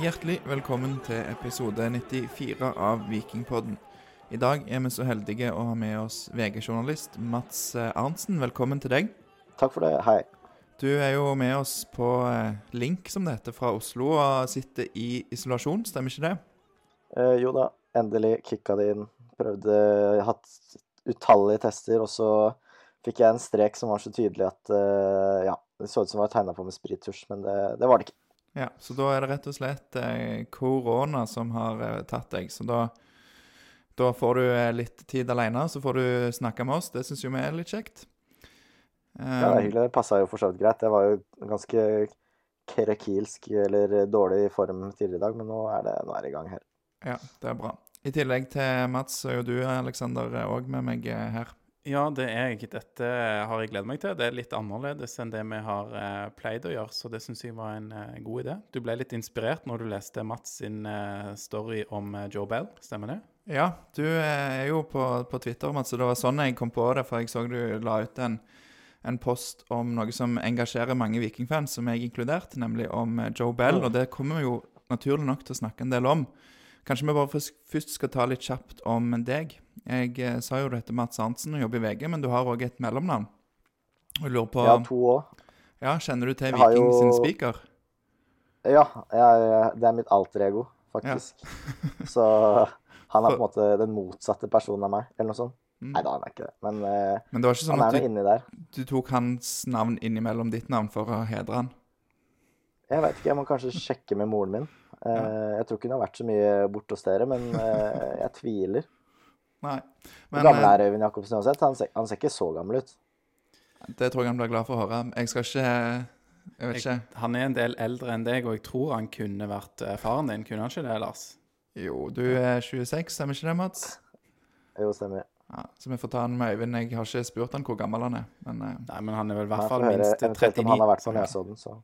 Hjertelig velkommen til episode 94 av Vikingpodden. I dag er vi så heldige å ha med oss VG-journalist Mats eh, Arntzen. Velkommen til deg. Takk for det. Hei. Du er jo med oss på eh, link, som det heter, fra Oslo og sitter i isolasjon, stemmer ikke det? Eh, jo da, endelig kicka det inn. Prøvde Hatt utallige tester, og så fikk jeg en strek som var så tydelig at eh, ja, det så ut som det var tegna på med sprittusj, men det, det var det ikke. Ja, Så da er det rett og slett eh, korona som har eh, tatt deg. Så da, da får du eh, litt tid alene, så får du snakke med oss. Det syns jo vi er litt kjekt. Ja, det er hyggelig. Det passa jo for så vidt greit. Jeg var jo ganske krekilsk eller dårlig i form tidligere i dag, men nå er det, nå er det i gang her. Ja, det er bra. I tillegg til Mats, så er jo du, Aleksander, òg med meg her. Ja, det er jeg. Dette har jeg gledet meg til. Det er litt annerledes enn det vi har eh, pleid å gjøre, så det syns jeg var en eh, god idé. Du ble litt inspirert når du leste Mats sin eh, story om Joe Bell, stemmer det? Ja, du er jo på, på Twitter, Mats, og det var sånn jeg kom på det. For jeg så du la ut en, en post om noe som engasjerer mange vikingfans, som jeg inkludert, nemlig om Joe Bell. Og det kommer vi jo naturlig nok til å snakke en del om. Kanskje vi bare først- skal ta litt kjapt om deg. Jeg eh, sa jo du heter Mats Arntzen og jobber i VG, men du har òg et mellomnavn. Jeg lurer på Ja, to òg. Ja, Kjenner du til Viking sin spiker? Ja, jeg, det er mitt alter ego, faktisk. så han er på en måte den motsatte personen av meg, eller noe sånt. Mm. Nei da, han er ikke det, men eh, Men det sånn han er nå inni der. du tok hans navn innimellom ditt navn for å hedre han? Jeg veit ikke, jeg må kanskje sjekke med moren min. Eh, jeg tror ikke hun har vært så mye borte hos dere, men eh, jeg tviler. Nei. Men gammel eh, er Øyvind Jacobsen uansett? Han ser, han ser ikke så gammel ut. det tror jeg han blir glad for å høre. Jeg skal ikke Jeg vet ikke. Jeg, han er en del eldre enn deg, og jeg tror han kunne vært faren din. Kunne han ikke det, Lars? Jo, du er 26, stemmer ikke det, Mats? Jo, stemmer. Ja, så vi får ta han med Øyvind. Jeg har ikke spurt han hvor gammel han er. Men Nei, men han er vel i hvert fall minst eventuelt 39. om han har vært på Nesodden, så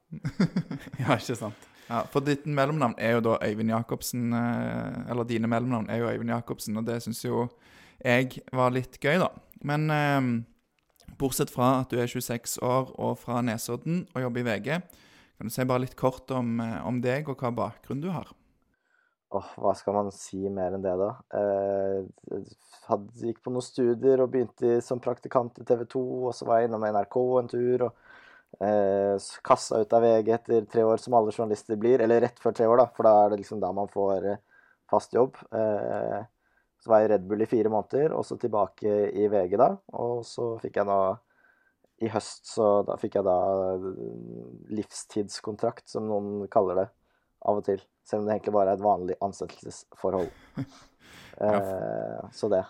Ja, ikke sant. Ja, For ditt mellomnavn er jo da Øyvind Jacobsen. eh, Eller dine mellomnavn er jo Øyvind Jacobsen, og det syns jo jeg var litt gøy, da. Men eh, bortsett fra at du er 26 år og fra Nesodden og jobber i VG, kan du si bare litt kort om, eh, om deg og hva bakgrunn du har? Åh, hva skal man si mer enn det, da? Eh, hadde, gikk på noen studier og begynte som praktikant i TV 2, og så var jeg innom NRK en tur, og eh, kassa ut av VG etter tre år, som alle journalister blir, eller rett før tre år, da, for da er det liksom da man får eh, fast jobb. Eh, så var jeg i Red Bull i fire måneder, og så tilbake i VG da, og så fikk jeg da i høst så da fikk jeg da eh, livstidskontrakt, som noen kaller det av og til. Selv om det egentlig bare er et vanlig ansettelsesforhold. Eh, så det.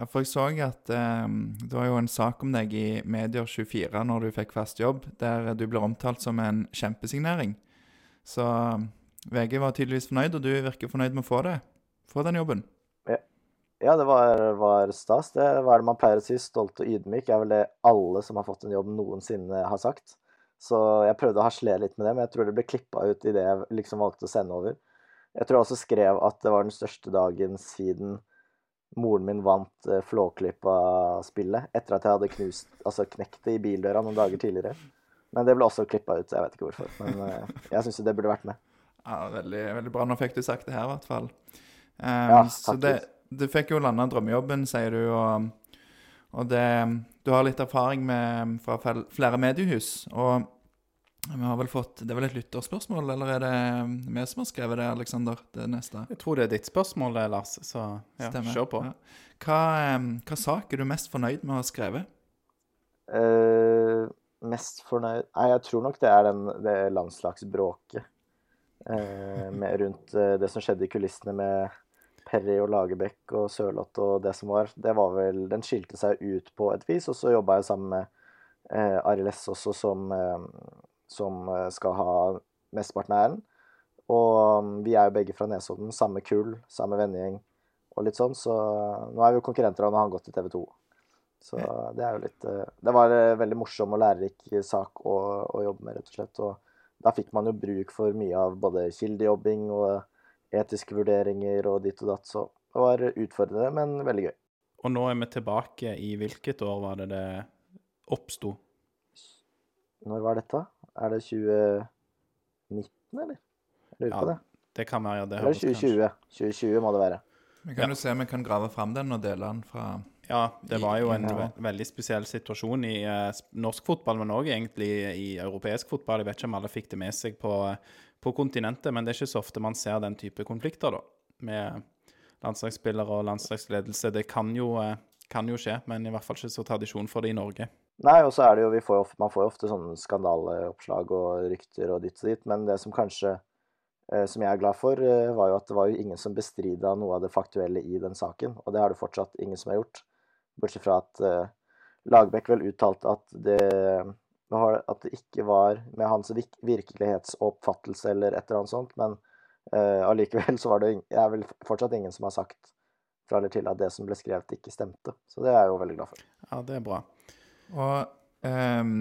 Ja, for jeg så at eh, det var jo en sak om deg i Medier24 når du fikk fast jobb, der du ble omtalt som en kjempesignering. Så eh, VG var tydeligvis fornøyd, og du virker fornøyd med å få det. Få den jobben. Ja, det var, var stas. Det hva er det man pleier å si? Stolt og ydmyk er vel det alle som har fått en jobb noensinne har sagt. Så jeg prøvde å harselere litt med det, men jeg tror det ble klippa ut i det jeg liksom valgte å sende over. Jeg tror jeg også skrev at det var den største dagen siden moren min vant eh, Flåklypa-spillet, etter at jeg hadde knust, altså knekt det i bildøra noen dager tidligere. Men det ble også klippa ut, så jeg vet ikke hvorfor. Men eh, jeg syns jo det burde vært med. Ja, veldig, veldig bra. Nå fikk du sagt det her, i hvert fall. Um, Ja, så det, du fikk jo landa drømmejobben, sier du, og, og det, du har litt erfaring med, fra flere mediehus. Og vi har vel fått Det er vel et lytterspørsmål, eller er det vi som har skrevet det, Aleksander? Det neste? Jeg tror det er ditt spørsmål, Lars, så ja, kjør på. Ja. Hva, hva sak er du mest fornøyd med å ha skrevet? Uh, mest fornøyd Nei, jeg tror nok det er den, det landslagsbråket Uh, rundt uh, det som skjedde i kulissene med Perry og Lagerbäck og Sørloth og det som var. Det var vel Den skilte seg ut på et vis, og så jobba jeg sammen med eh, Arild S også, som, eh, som eh, skal ha mesteparten av æren. Og um, vi er jo begge fra Nesodden, samme kull, samme vennegjeng og litt sånn, så nå er vi jo konkurrenter, og nå har han gått til TV 2. Så det er jo litt eh, Det var en veldig morsom og lærerik sak å, å jobbe med, rett og slett. Og da fikk man jo bruk for mye av både kildejobbing og etiske vurderinger og ditt og datt, så det var utfordrende, men veldig gøy. Og nå er vi tilbake i hvilket år var det det oppsto? Når var dette? Er det 2019, eller? Jeg lurer Ja, på det. Det kan være, ja. Det Eller høres kanskje 2020. 2020 må det være. Vi kan jo se om vi kan grave fram den og dele den fra Ja, det var jo en Ja. ve veldig spesiell situasjon i uh, norsk fotball, men òg egentlig i europeisk fotball. Jeg vet ikke om alle fikk det med seg på, på kontinentet, men det er ikke så ofte man ser den type konflikter, da. Med landslagsspillere og landslagsledelse. Det kan jo, eh, kan jo skje, men i hvert fall ikke så tradisjon for det i Norge. Nei, og så er det jo, får ofte, Man får jo ofte sånne skandaleoppslag og rykter og ditt og ditt, men det som kanskje eh, som jeg er glad for, eh, var jo at det var jo ingen som bestrida noe av det faktuelle i den saken, og det har det fortsatt ingen som har gjort. Bortsett fra at eh, Lagerbäck vel uttalte at det, at det ikke var med hans virkelighetsoppfattelse eller et eller annet sånt, men uh, allikevel så var det er vel fortsatt ingen som har sagt fra eller til at det som ble skrevet, ikke stemte. Så det er jeg jo veldig glad for. Ja, det er bra. Og um,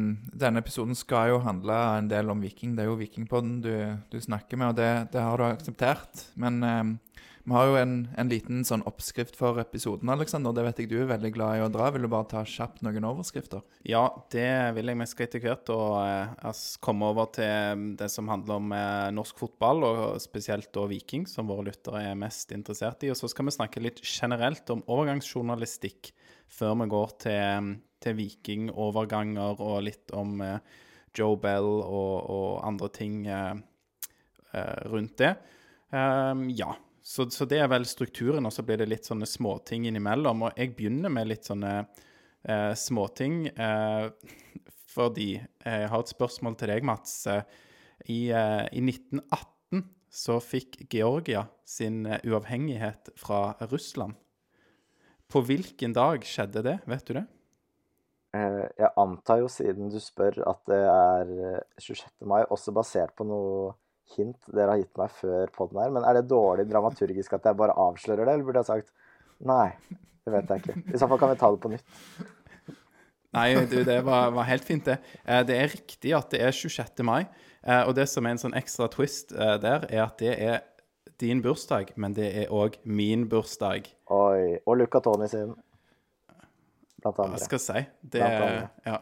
denne episoden skal jo handle en del om Viking. Det er jo Vikingpodden du, du snakker med, og det, det har du akseptert. Men um, vi har jo en, en liten sånn oppskrift for episoden, Alexander. Det vet jeg du er veldig glad i å dra. Vil du bare ta kjapt noen overskrifter? Ja, det vil jeg vi skal etter hvert og eh, komme over til det som handler om eh, norsk fotball, og spesielt da Viking, som våre lyttere er mest interessert i. Og så skal vi snakke litt generelt om overgangsjournalistikk før vi går til, til Viking-overganger og litt om eh, Joe Bell og, og andre ting eh, eh, rundt det. Ehm, ja, så, så det er vel strukturen, og så blir det litt sånne småting innimellom. Og jeg begynner med litt sånne eh, småting, eh, fordi jeg har et spørsmål til deg, Mats. I, eh, I 1918 så fikk Georgia sin uavhengighet fra Russland. På hvilken dag skjedde det? Vet du det? Eh, Jeg antar jo, siden du spør, at det er eh, 26. mai, også basert på noe hint dere har gitt meg før podden her. Men er det dårlig dramaturgisk at jeg bare avslører det, eller burde jeg sagt nei? Det vet jeg ikke. I så fall kan vi ta det på nytt. Nei, du, det var, var helt fint, det. Eh, Det er riktig at det er 26. mai. eh, Og det som er en sånn ekstra twist eh, der, er at det er din bursdag, men det er òg min bursdag. Oi. Og Luca Tony sin. Blant Hva andre. skal jeg si? Det Blant andre. Ja.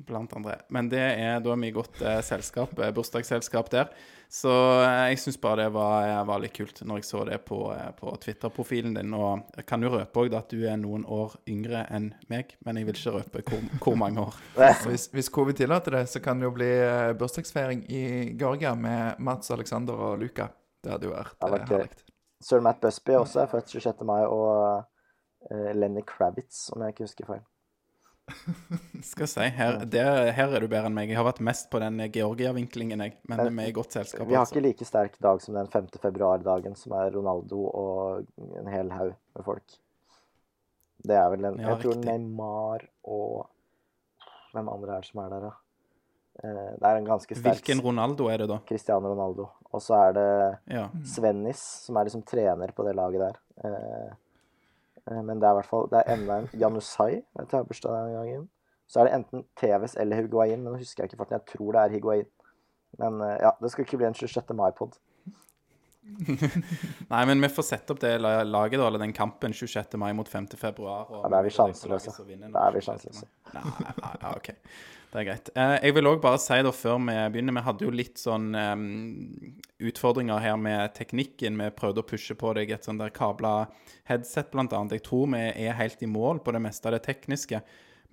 Blant andre. Men det er da mye godt eh, selskap, eh, bursdagsselskap der. Så eh, jeg syns bare det var, eh, var litt kult når jeg så det på, eh, på Twitter-profilen din. Og jeg kan jo røpe òg at du er noen år yngre enn meg, men jeg vil ikke røpe hvor, hvor mange år. Hvis, hvis covid tillater det, så kan det jo bli eh, bursdagsfeiring i Georgia med Mats, Alexander og Luca. Det hadde jo vært herlig. Sir Matt Busby også er født 26. mai, og Lenny Kravitz, om jeg ikke husker feil. Skal si, her, der, her er du bedre enn meg. Jeg har vært mest på den Georgia-vinklingen, jeg. Men vi er i godt selskap. Vi har altså. ikke like sterk dag som den 5. februar-dagen, som er Ronaldo og en hel haug med folk. Det er vel en Ja, Jeg tror riktig. Neymar og Hvem andre er det som er der, da? Eh, Det er en ganske sterk Hvilken Ronaldo er det, da? Cristiano Ronaldo. Og så er det Ja. Svennis, som er liksom trener på det laget der. Eh, Men det er i hvert fall Det er enda en Janusai, jeg har bursdag den gangen. Så er det enten Teves eller Higuain, men nå husker jeg ikke farten. Jeg tror det er Higuain. Men eh, ja, det skal ikke bli en 26. mai-pod. Nei, men vi får sette opp det laget, da, eller den kampen 26. mai mot 5. februar. og Ja, da er vi sjanseløse. Da er vi 26. sjanseløse. Nei, nei, nei, OK. Det er greit. Eh, jeg vil òg bare si da, før vi begynner Vi hadde jo litt sånn um, utfordringer her med teknikken. Vi prøvde å pushe på deg et sånn der kabla headset, blant annet. Jeg tror vi er helt i mål på det meste av det tekniske.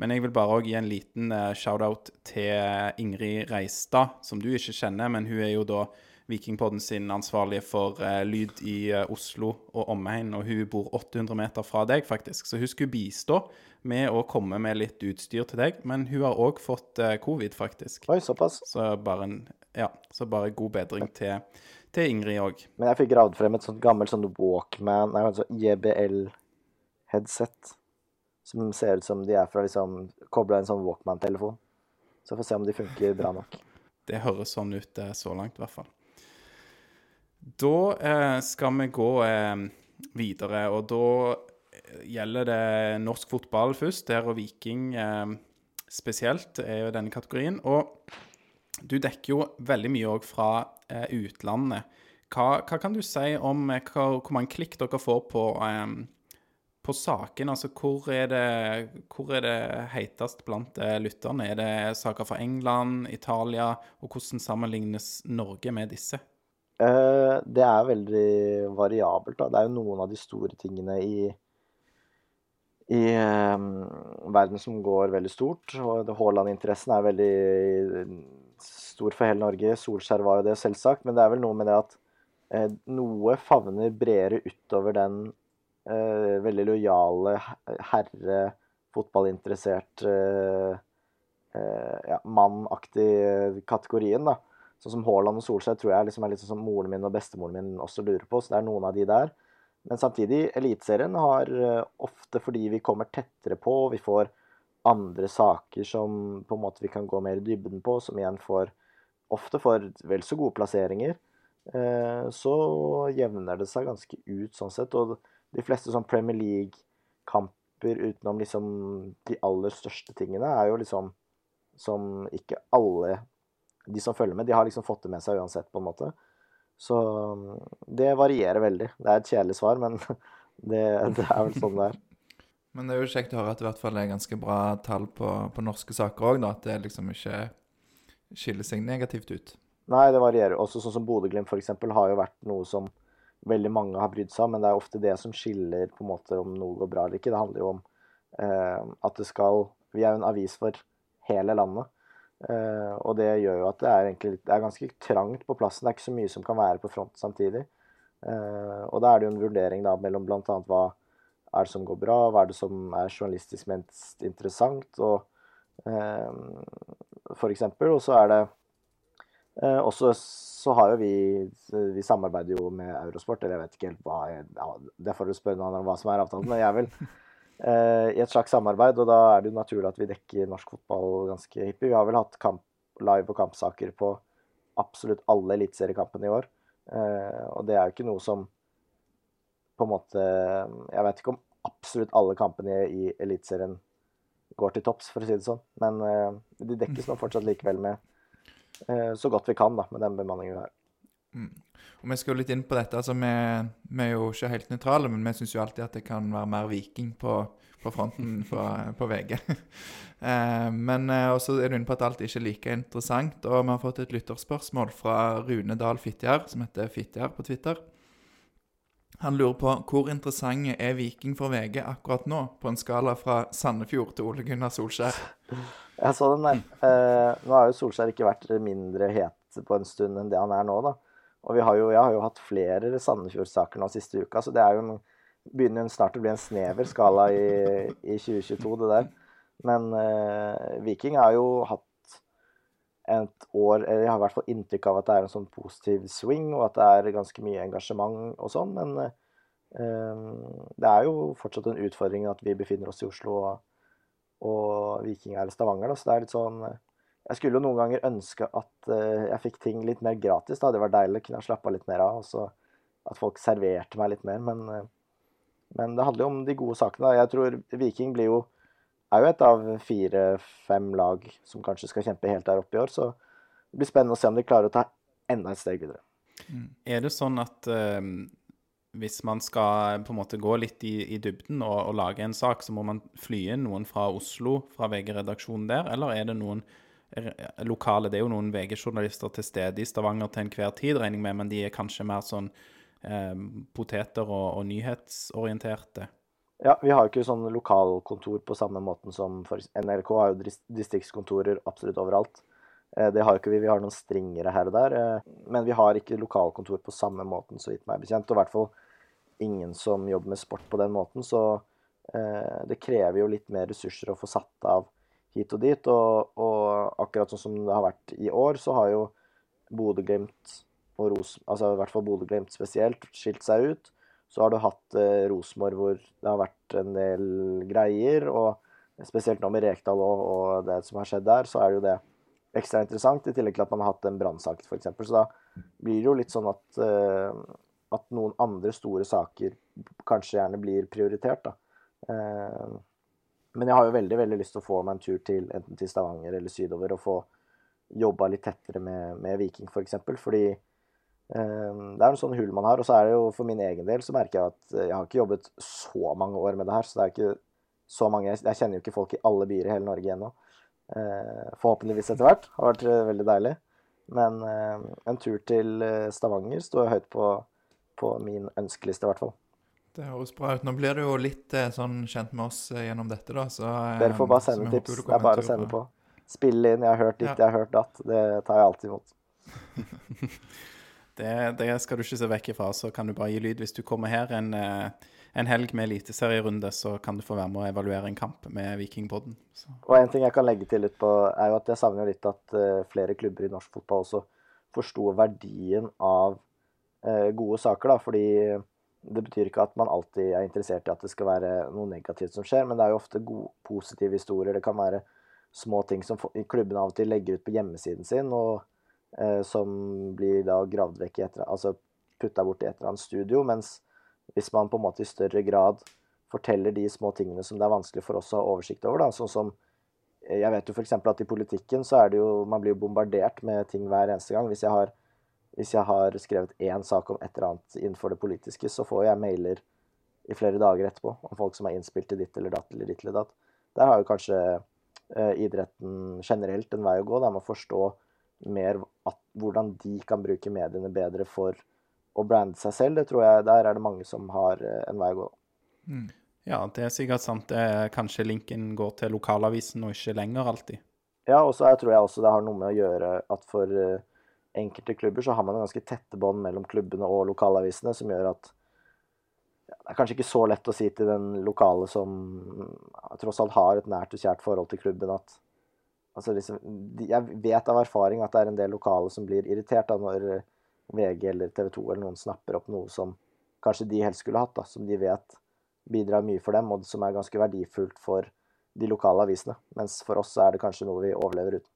Men jeg vil bare òg gi en liten eh, shout-out til Ingrid Reistad, som du ikke kjenner, men hun er jo da Vikingpodden sin ansvarlige for eh, lyd i eh, Oslo og omegn, og hun bor 800 meter fra deg, faktisk. Så hun skulle bistå med å komme med litt utstyr til deg, men hun har òg fått eh, covid, faktisk. Oi, såpass. Så bare, en, ja, så bare god bedring til, til Ingrid òg. Men jeg fikk gravd frem et sånt gammelt sånn Walkman, nei, altså JBL-headset. Som ser ut som de er fra liksom Kobla en sånn Walkman-telefon. Så får vi se om de funker bra nok. Det høres sånn ut eh, så langt, i hvert fall. Da eh, skal vi gå eh, videre, og da eh, gjelder det norsk fotball først. Der og Viking eh, spesielt er jo denne kategorien. Og du dekker jo veldig mye òg fra eh, utlandet. Hva, hva kan du si om eh, hva, hvor mange klikk dere får på, på saken? Altså, hvor er det, hvor er det heitest blant lytterne? Er det saker fra England, Italia, og hvordan sammenlignes Norge med disse? Eh, det er veldig variabelt. Da. Det er jo noen av de store tingene i, i um, verden som går veldig stort. og Haaland-interessen er veldig stor for hele Norge. Solskjær var jo det, selvsagt. Men det er vel noe med det at eh, noe favner bredere utover den eh, veldig lojale herre, fotballinteressert eh, ja, mannaktig kategorien. da Sånn som Haaland og Solskjær tror jeg liksom er litt sånn som moren min og bestemoren min også lurer på. Så det er noen av de der. Men samtidig, Eliteserien har eh, ofte fordi vi kommer tettere på, vi får andre saker som på en måte vi kan gå mer i dybden på, som igjen får ofte får vel så gode plasseringer, eh, så jevner det seg ganske ut sånn sett. Og de fleste sånn Premier League-kamper utenom liksom de aller største tingene, er jo liksom som ikke alle de som følger med, de har liksom fått det med seg uansett, på en måte. Så det varierer veldig. Det er et kjedelig svar, men det, det er vel sånn det er. Men det er jo kjekt å høre at det i hvert fall er ganske bra tall på, på norske saker òg, At det liksom ikke skiller seg negativt ut. Nei, det varierer. Også sånn som Bodø-Glimt f.eks. har jo vært noe som veldig mange har brydd seg om, men det er ofte det som skiller på en måte om noe går bra eller ikke. Det handler jo om eh, at det skal Vi er jo en avis for hele landet. Uh, og det gjør jo at det er, egentlig, det er ganske trangt på plassen. Det er ikke så mye som kan være på front samtidig. Uh, og da er det jo en vurdering da mellom bl.a. hva er det som går bra, hva er det som er journalistisk mest interessant, og uh, for eksempel. Og så er det også så har jo vi Vi samarbeider jo med Eurosport, eller jeg vet ikke helt hva jeg, ja, Det får du spørre noen om hva som er avtalen, men jeg vil Eh, i et slags samarbeid, og da er det jo naturlig at vi dekker norsk fotball ganske hyppig. Vi har vel hatt kamp, live- og kampsaker på absolutt alle eliteseriekampene i år. Eh, og det er jo ikke noe som på en måte Jeg vet ikke om absolutt alle kampene i Eliteserien går til topps, for å si det sånn. Men eh, de dekkes nå fortsatt likevel med så godt vi kan, da, med den bemanningen vi har. Og Vi skal jo litt inn på dette. altså Vi, vi er jo ikke helt nøytrale, men vi syns jo alltid at det kan være mer Viking på, på fronten på, på VG. eh, men eh, også er du inne på at alt ikke er like interessant. Og vi har fått et lytterspørsmål fra Rune Dahl Fitjar, som heter Fitjar på Twitter. Han lurer på hvor interessante er Viking for VG akkurat nå, på en skala fra Sandefjord til Ole Gunnar Solskjær? Jeg så den der. Eh, nå har jo Solskjær ikke vært mindre het på en stund enn det han er nå, da. Og jo, jeg har jo hatt flere Sandefjord-saker nå siste uka, så det er jo en, begynner snart å bli en snever skala i, i 2022, det der. Men eh, Viking har jo hatt et år eller Jeg har i hvert fall inntrykk av at det er en sånn positiv swing, og at det er ganske mye engasjement og sånn, men eh, det er jo fortsatt en utfordring at vi befinner oss i Oslo, og, og Viking er i Stavanger, da, så det er litt sånn jeg skulle jo noen ganger ønske at uh, jeg fikk ting litt mer gratis. da, Det var deilig, kunne jeg slappe litt mer av. og så At folk serverte meg litt mer. Men, uh, men det handler jo om de gode sakene. Jeg tror Viking blir jo, er jo et av fire-fem lag som kanskje skal kjempe helt der oppe i år. Så det blir spennende å se om de klarer å ta enda et steg videre. Mm. Er det sånn at uh, hvis man skal på en måte gå litt i, i dybden og, og, lage en sak, så må man fly inn noen fra Oslo, fra VG-redaksjonen der, eller er det noen lokale Det er jo noen VG-journalister til stede i Stavanger til enhver tid, regner jeg med, men de er kanskje mer sånn eh, poteter og, og, nyhetsorienterte? Ja, vi har jo ikke sånn lokalkontor på samme måten som for NRK har jo distriktskontorer absolutt overalt. Eh, det har jo ikke vi. Vi har noen stringere her og der. Eh, men vi har ikke lokalkontor på samme måten, så vidt meg bekjent. Og i hvert fall ingen som jobber med sport på den måten. Så eh, det krever jo litt mer ressurser å få satt av hit og dit. Og, og, akkurat sånn som det har vært i år, så har jo Bodø-Glimt og Ros... Altså i hvert fall Bodø-Glimt spesielt skilt seg ut. Så har du hatt eh, Rosenborg hvor det har vært en del greier. Og spesielt nå med Rekdal og, og, det som har skjedd der, så er det jo det ekstra interessant. I tillegg til at man har hatt en brannsak, f.eks. Så da blir det jo litt sånn at, eh, at noen andre store saker kanskje gjerne blir prioritert, da. Eh, men jeg har jo veldig veldig lyst til å få meg en tur til enten til Stavanger eller sydover og få jobba litt tettere med, med Viking, f.eks. For eksempel, fordi eh, det er en sånn hull man har. Og så er det jo for min egen del så merker jeg at jeg har ikke jobbet så mange år med det her. Så det er ikke så mange Jeg kjenner jo ikke folk i alle byer i hele Norge ennå. Eh, forhåpentligvis etter hvert. Har vært veldig deilig. Men eh, en tur til eh, Stavanger står høyt på, på min ønskeliste, i hvert fall. Det høres bra ut. Nå blir du jo litt eh, sånn kjent med oss eh, gjennom dette, da. Så, eh, Dere får bare sende tips. Det er bare å sende på. Spille inn 'jeg har hørt ditt, Ja. jeg har hørt datt'. Det tar jeg alltid imot. Det, det skal du ikke se vekk ifra. Så kan du bare gi lyd. Hvis du kommer her en, en helg med eliteserierunde, så kan du få være med å evaluere en kamp med Vikingpodden. Så. Og en ting jeg kan legge til litt på, er jo at jeg savner litt at flere klubber i norsk fotball også forsto verdien av gode saker, da. Fordi det betyr ikke at man alltid er interessert i at det skal være noe negativt som skjer, men det er jo ofte gode, positive historier. Det kan være små ting som klubben av og til legger ut på hjemmesiden sin, og eh, som blir da gravd vekk i etter, altså putta bort i et eller annet studio. Mens hvis man på en måte i større grad forteller de små tingene som det er vanskelig for oss å ha oversikt over, da, sånn som eh, jeg vet jo f.eks. at i politikken så er det jo Man blir bombardert med ting hver eneste gang. Hvis jeg har, hvis jeg har skrevet én sak om et eller annet innenfor det politiske, så får jeg mailer i flere dager etterpå om folk som har innspilt til ditt eller datt eller ditt eller datt. Der har jo kanskje eh, idretten generelt en vei å gå. Da med å forstå mer at, hvordan de kan bruke mediene bedre for å brande seg selv. Det tror jeg Der er det mange som har eh, en vei å gå. Ja, det er sikkert sant. Det er, kanskje linken går til lokalavisen og ikke lenger alltid. Ja, og så er- tror jeg også det har noe med å gjøre at for eh, enkelte klubber så har man ganske tette bånd mellom klubbene og lokalavisene, som gjør at ja, det er kanskje ikke så lett å si til den lokale som ja, tross alt har et nært og kjært forhold til klubben, at altså liksom, Jeg vet av erfaring at det er en del lokale som blir irritert da når VG eller TV 2 eller noen snapper opp noe som kanskje de helst skulle hatt, da, som de vet bidrar mye for dem, og som er ganske verdifullt for de lokale avisene. Mens for oss så er det kanskje noe vi overlever uten.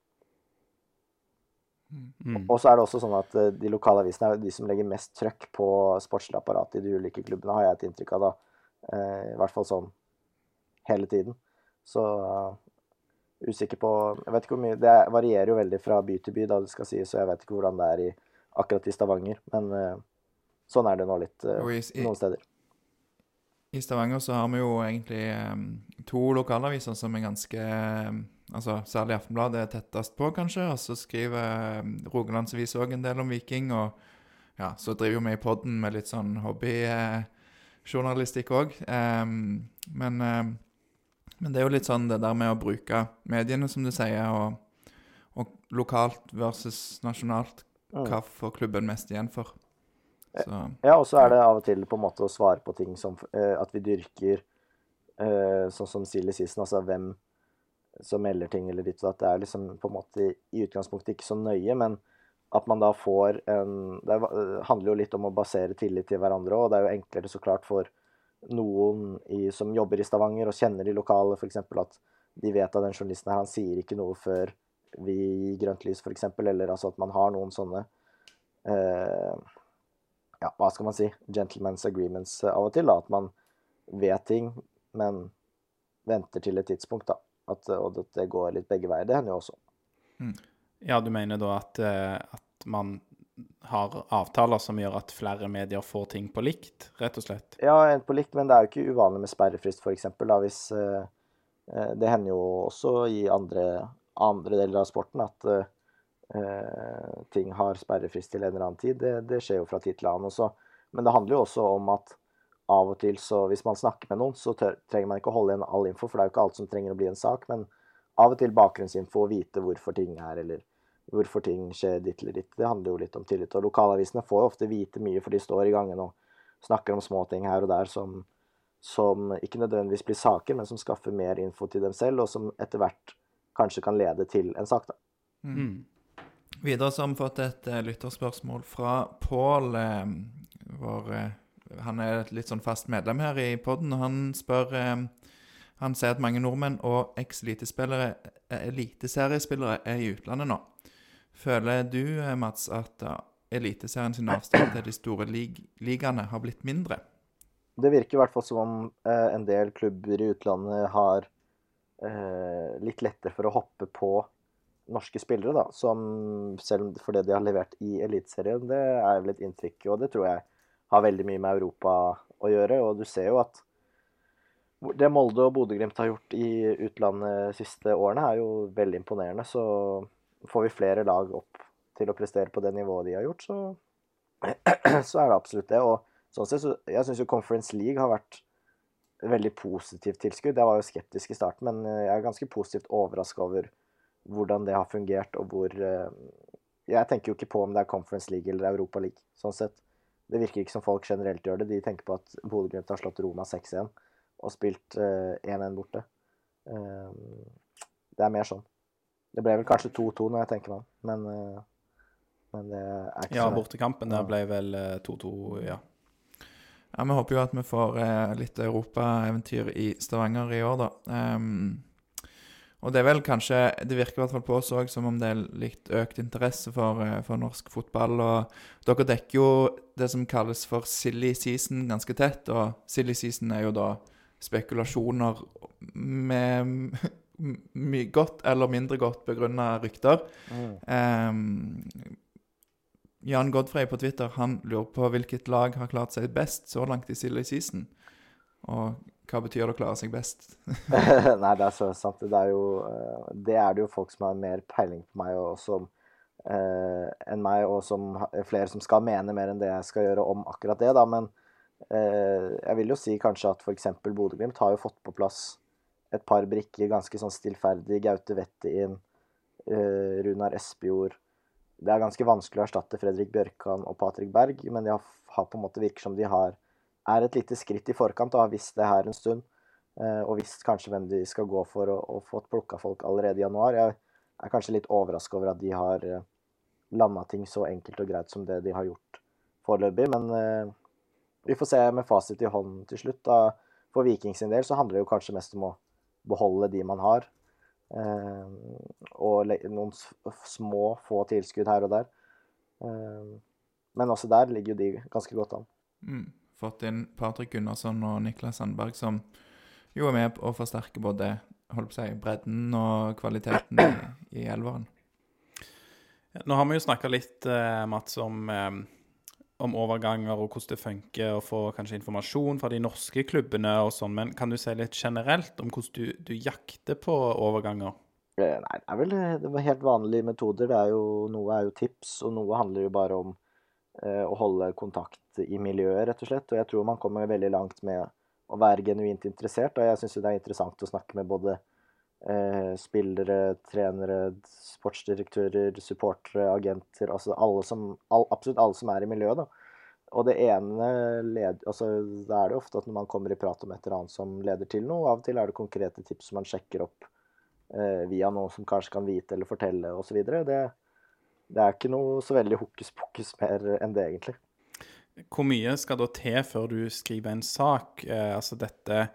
Mm. Og så er det også sånn at eh, de lokale avisene er de som legger mest trøkk på sportslig apparat i de ulike klubbene, har jeg et inntrykk av da. Eh, I hvert fall sånn hele tiden. Så uh, usikker på Jeg vet ikke hvor mye Det varierer jo veldig fra by til by, da det skal sies, så jeg vet ikke hvordan det er i, akkurat i Stavanger. Men uh, sånn er det nå litt uh, i- i- noen steder. I Stavanger så har vi jo egentlig um, to lokalaviser som er ganske em, Altså særlig Aftenbladet er tettest på, kanskje. Og så skriver um, Rogalandsavis òg en del om Viking. Og ja, så driver vi i podden med litt sånn hobbyjournalistikk òg. men, um, men det er jo litt sånn det der med å bruke mediene, som du sier, og, og lokalt versus nasjonalt. Mm. Hva får klubben mest igjen for? Så Ja, og så er det av og til på en måte å svare på ting som eh, at vi dyrker eh, sånn som Silje Sissen, altså hvem som melder ting eller ditt og datt. Det er liksom på en måte i utgangspunktet ikke så nøye, men at man da får en Det eh, handler jo litt om å basere tillit til hverandre òg, det er jo enklere så klart for noen i, som jobber i Stavanger og kjenner de lokale, f.eks. at de vet at den journalisten her, han sier ikke noe før vi gir grønt lys, f.eks., eller altså at man har noen sånne eh, ja, hva skal man si, gentlemen's agreements av og til. da, At man vet ting, men venter til et tidspunkt. da, at, Og at det går litt begge veier. Det hender jo også. Ja, du mener da at, eh, at man har avtaler som gjør at flere medier får ting på likt, rett og slett? Ja, en på likt, men det er jo ikke uvanlig med sperrefrist, f.eks. Hvis eh, eh, Det hender jo også i andre, andre deler av sporten at eh, eh, ting har sperrefrist til en eller annen tid. Det, det skjer jo fra tid til annen også. Men det handler jo også om at av og til, så hvis man snakker med noen, så tør, trenger man ikke å holde igjen all info, for det er jo ikke alt som trenger å bli en sak. Men av og til bakgrunnsinfo, vite hvorfor ting er, eller hvorfor ting skjer ditt eller ditt. Det handler jo litt om tillit. Og lokalavisene får jo ofte vite mye, for de står i gangen og snakker om små ting her og der som, som ikke nødvendigvis blir saker, men som skaffer mer info til dem selv, og som etter hvert kanskje kan lede til en sak. da. Mm. Videre så har vi fått et eh, lytterspørsmål fra Pål. Eh, vår, eh, han er et litt sånn fast medlem her i podden, og han spør eh, Han sier at mange nordmenn og eks-elitespillere eh, eliteseriespillere er i utlandet nå. Føler du, eh, Mats, at Eliteserien sin avstand til de store lig ligaene har blitt mindre? Det virker i hvert fall som om en del klubber i utlandet har litt lettere for å hoppe på norske spillere, da. Som selv for det de har levert i Eliteserien, det er vel et inntrykk, og det tror jeg har veldig mye med Europa å gjøre. Og du ser jo at det Molde og Bodø-Glimt har gjort i utlandet de siste årene, er jo veldig imponerende. Så får vi flere lag opp til å prestere på det nivået de har gjort, så, så er det absolutt det. Og sånn sett, så jeg syns jo Conference League har vært veldig positivt tilskudd. Jeg var jo skeptisk i starten, men eh, jeg er ganske positivt overraska over hvordan det har fungert, og hvor eh, Jeg tenker jo ikke på om det er Conference League eller Europa League, sånn sett. Det virker ikke som folk generelt gjør det. De tenker på at Bodø-Glimt har slått Roma 6-1 og spilt 1-1 uh, borte. Uh, det er mer sånn. Det ble vel kanskje 2-2 når jeg tenker meg om, men, uh, men, det er ikke ja, sånn. Ja, bortekampen der ble vel 2-2, ja. Ja, Vi håper jo at vi får litt europaeventyr i Stavanger i år, da. Um, og det er vel kanskje Det virker i hvert fall på oss òg som om det er litt økt interesse for, for, norsk fotball. Og dere dekker jo det som kalles for silly season ganske tett. Og silly season er jo da spekulasjoner med mye godt eller mindre godt begrunna rykter. Mm. Um, Jan Godfrey på Twitter han lurer på hvilket lag har klart seg best så langt i silly season. Og hva betyr det å klare seg best? Nei, det er så sant. Det er jo eh, Det er det jo folk som har mer peiling på meg og som eh, enn meg, og som flere som skal mene mer enn det jeg skal gjøre om akkurat det, da. Men eh, jeg vil jo si kanskje at f.eks. Bodø-Glimt har jo fått på plass et par brikker ganske sånn stillferdig. Gaute Wettin, eh, Runar Espejord. Det er ganske vanskelig å erstatte Fredrik Bjørkan og Patrick Berg, men de har, har på en måte virker som de har er et lite skritt i forkant og har visst det her en stund. Eh, og visst kanskje hvem de skal gå for, og, og fått plukka folk allerede i januar. Jeg er kanskje litt overraska over at de har eh, landa ting så enkelt og greit som det de har gjort foreløpig. Men eh, vi får se med fasit i hånden til slutt. Da. For Viking sin del så handler det jo kanskje mest om å beholde de man har. og noen små, få tilskudd her og der. men også der ligger jo de ganske godt an. Mm fått inn Patrick Gunnarsson og Niklas Sandberg, som jo er med på å forsterke både holdt på å si, bredden og kvaliteten i, i elveren. Nå har vi jo snakka litt, eh, Mats, om, eh, om, overganger og hvordan det funker å få kanskje informasjon fra de norske klubbene og sånn, men kan du si litt generelt om hvordan du, du jakter på overganger? Eh, nei, det er vel det er helt vanlige metoder. Det er jo, noe er jo tips, og noe handler jo bare om eh, å holde kontakt i miljøet, rett og slett. Og jeg tror man kommer veldig langt med å være genuint interessert. Og jeg syns det er interessant å snakke med både eh, spillere, trenere, sportsdirektører, supportere, agenter. Altså alle som, all, absolutt alle som er i miljøet. da. Og det ene led, altså Da er det ofte at når man kommer i prat om et eller annet som leder til noe, av og til er det konkrete tips som man sjekker opp eh, via noen som kanskje kan vite eller fortelle osv. Det, det er ikke noe så veldig hokus pokus mer enn det, egentlig. Hvor mye skal da til før du skriver en sak? Eh, altså dette,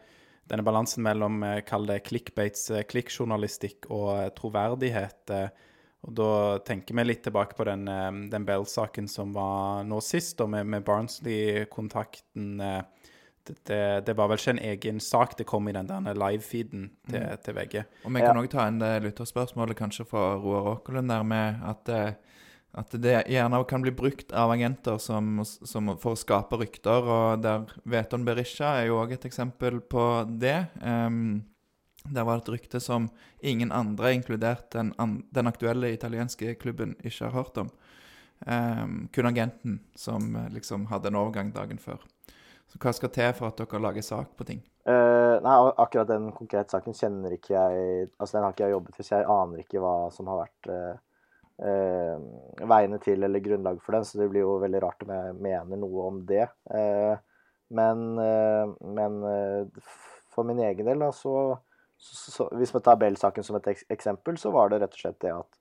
denne balansen mellom eh, kall det clickbates, eh, klikkjournalistikk og eh, troverdighet. Eh, og Da tenker vi litt tilbake på den, eh, den Bell-saken som var nå sist, og med, med Barnsley-kontakten. Det, det, det, var vel ikke en egen sak det kom i den der live-feeden til, mm. til, VG. Og Vi kan òg ja. ta inn det lytterspørsmålet kanskje fra Roar Åkerlund der med at at det gjerne kan bli brukt av agenter som, som for å skape rykter. og der Veton Berisha er jo òg et eksempel på det. Um, der var det et rykte som ingen andre, inkludert den, den aktuelle italienske klubben, ikke har hørt om. Um, kun agenten, som liksom hadde en overgang dagen før. Så hva skal til for at dere lager sak på ting? Uh, nei, akkurat den konkrete saken kjenner ikke jeg Altså, den har ikke jeg jobbet hvis jeg aner ikke hva som har vært uh, eh, veiene til eller grunnlag for den, så det blir jo veldig rart om jeg mener noe om det. Eh, men, eh, men eh, for min egen del, da, så, så, så Hvis vi tar Bell-saken som et eksempel, så var det rett og slett det at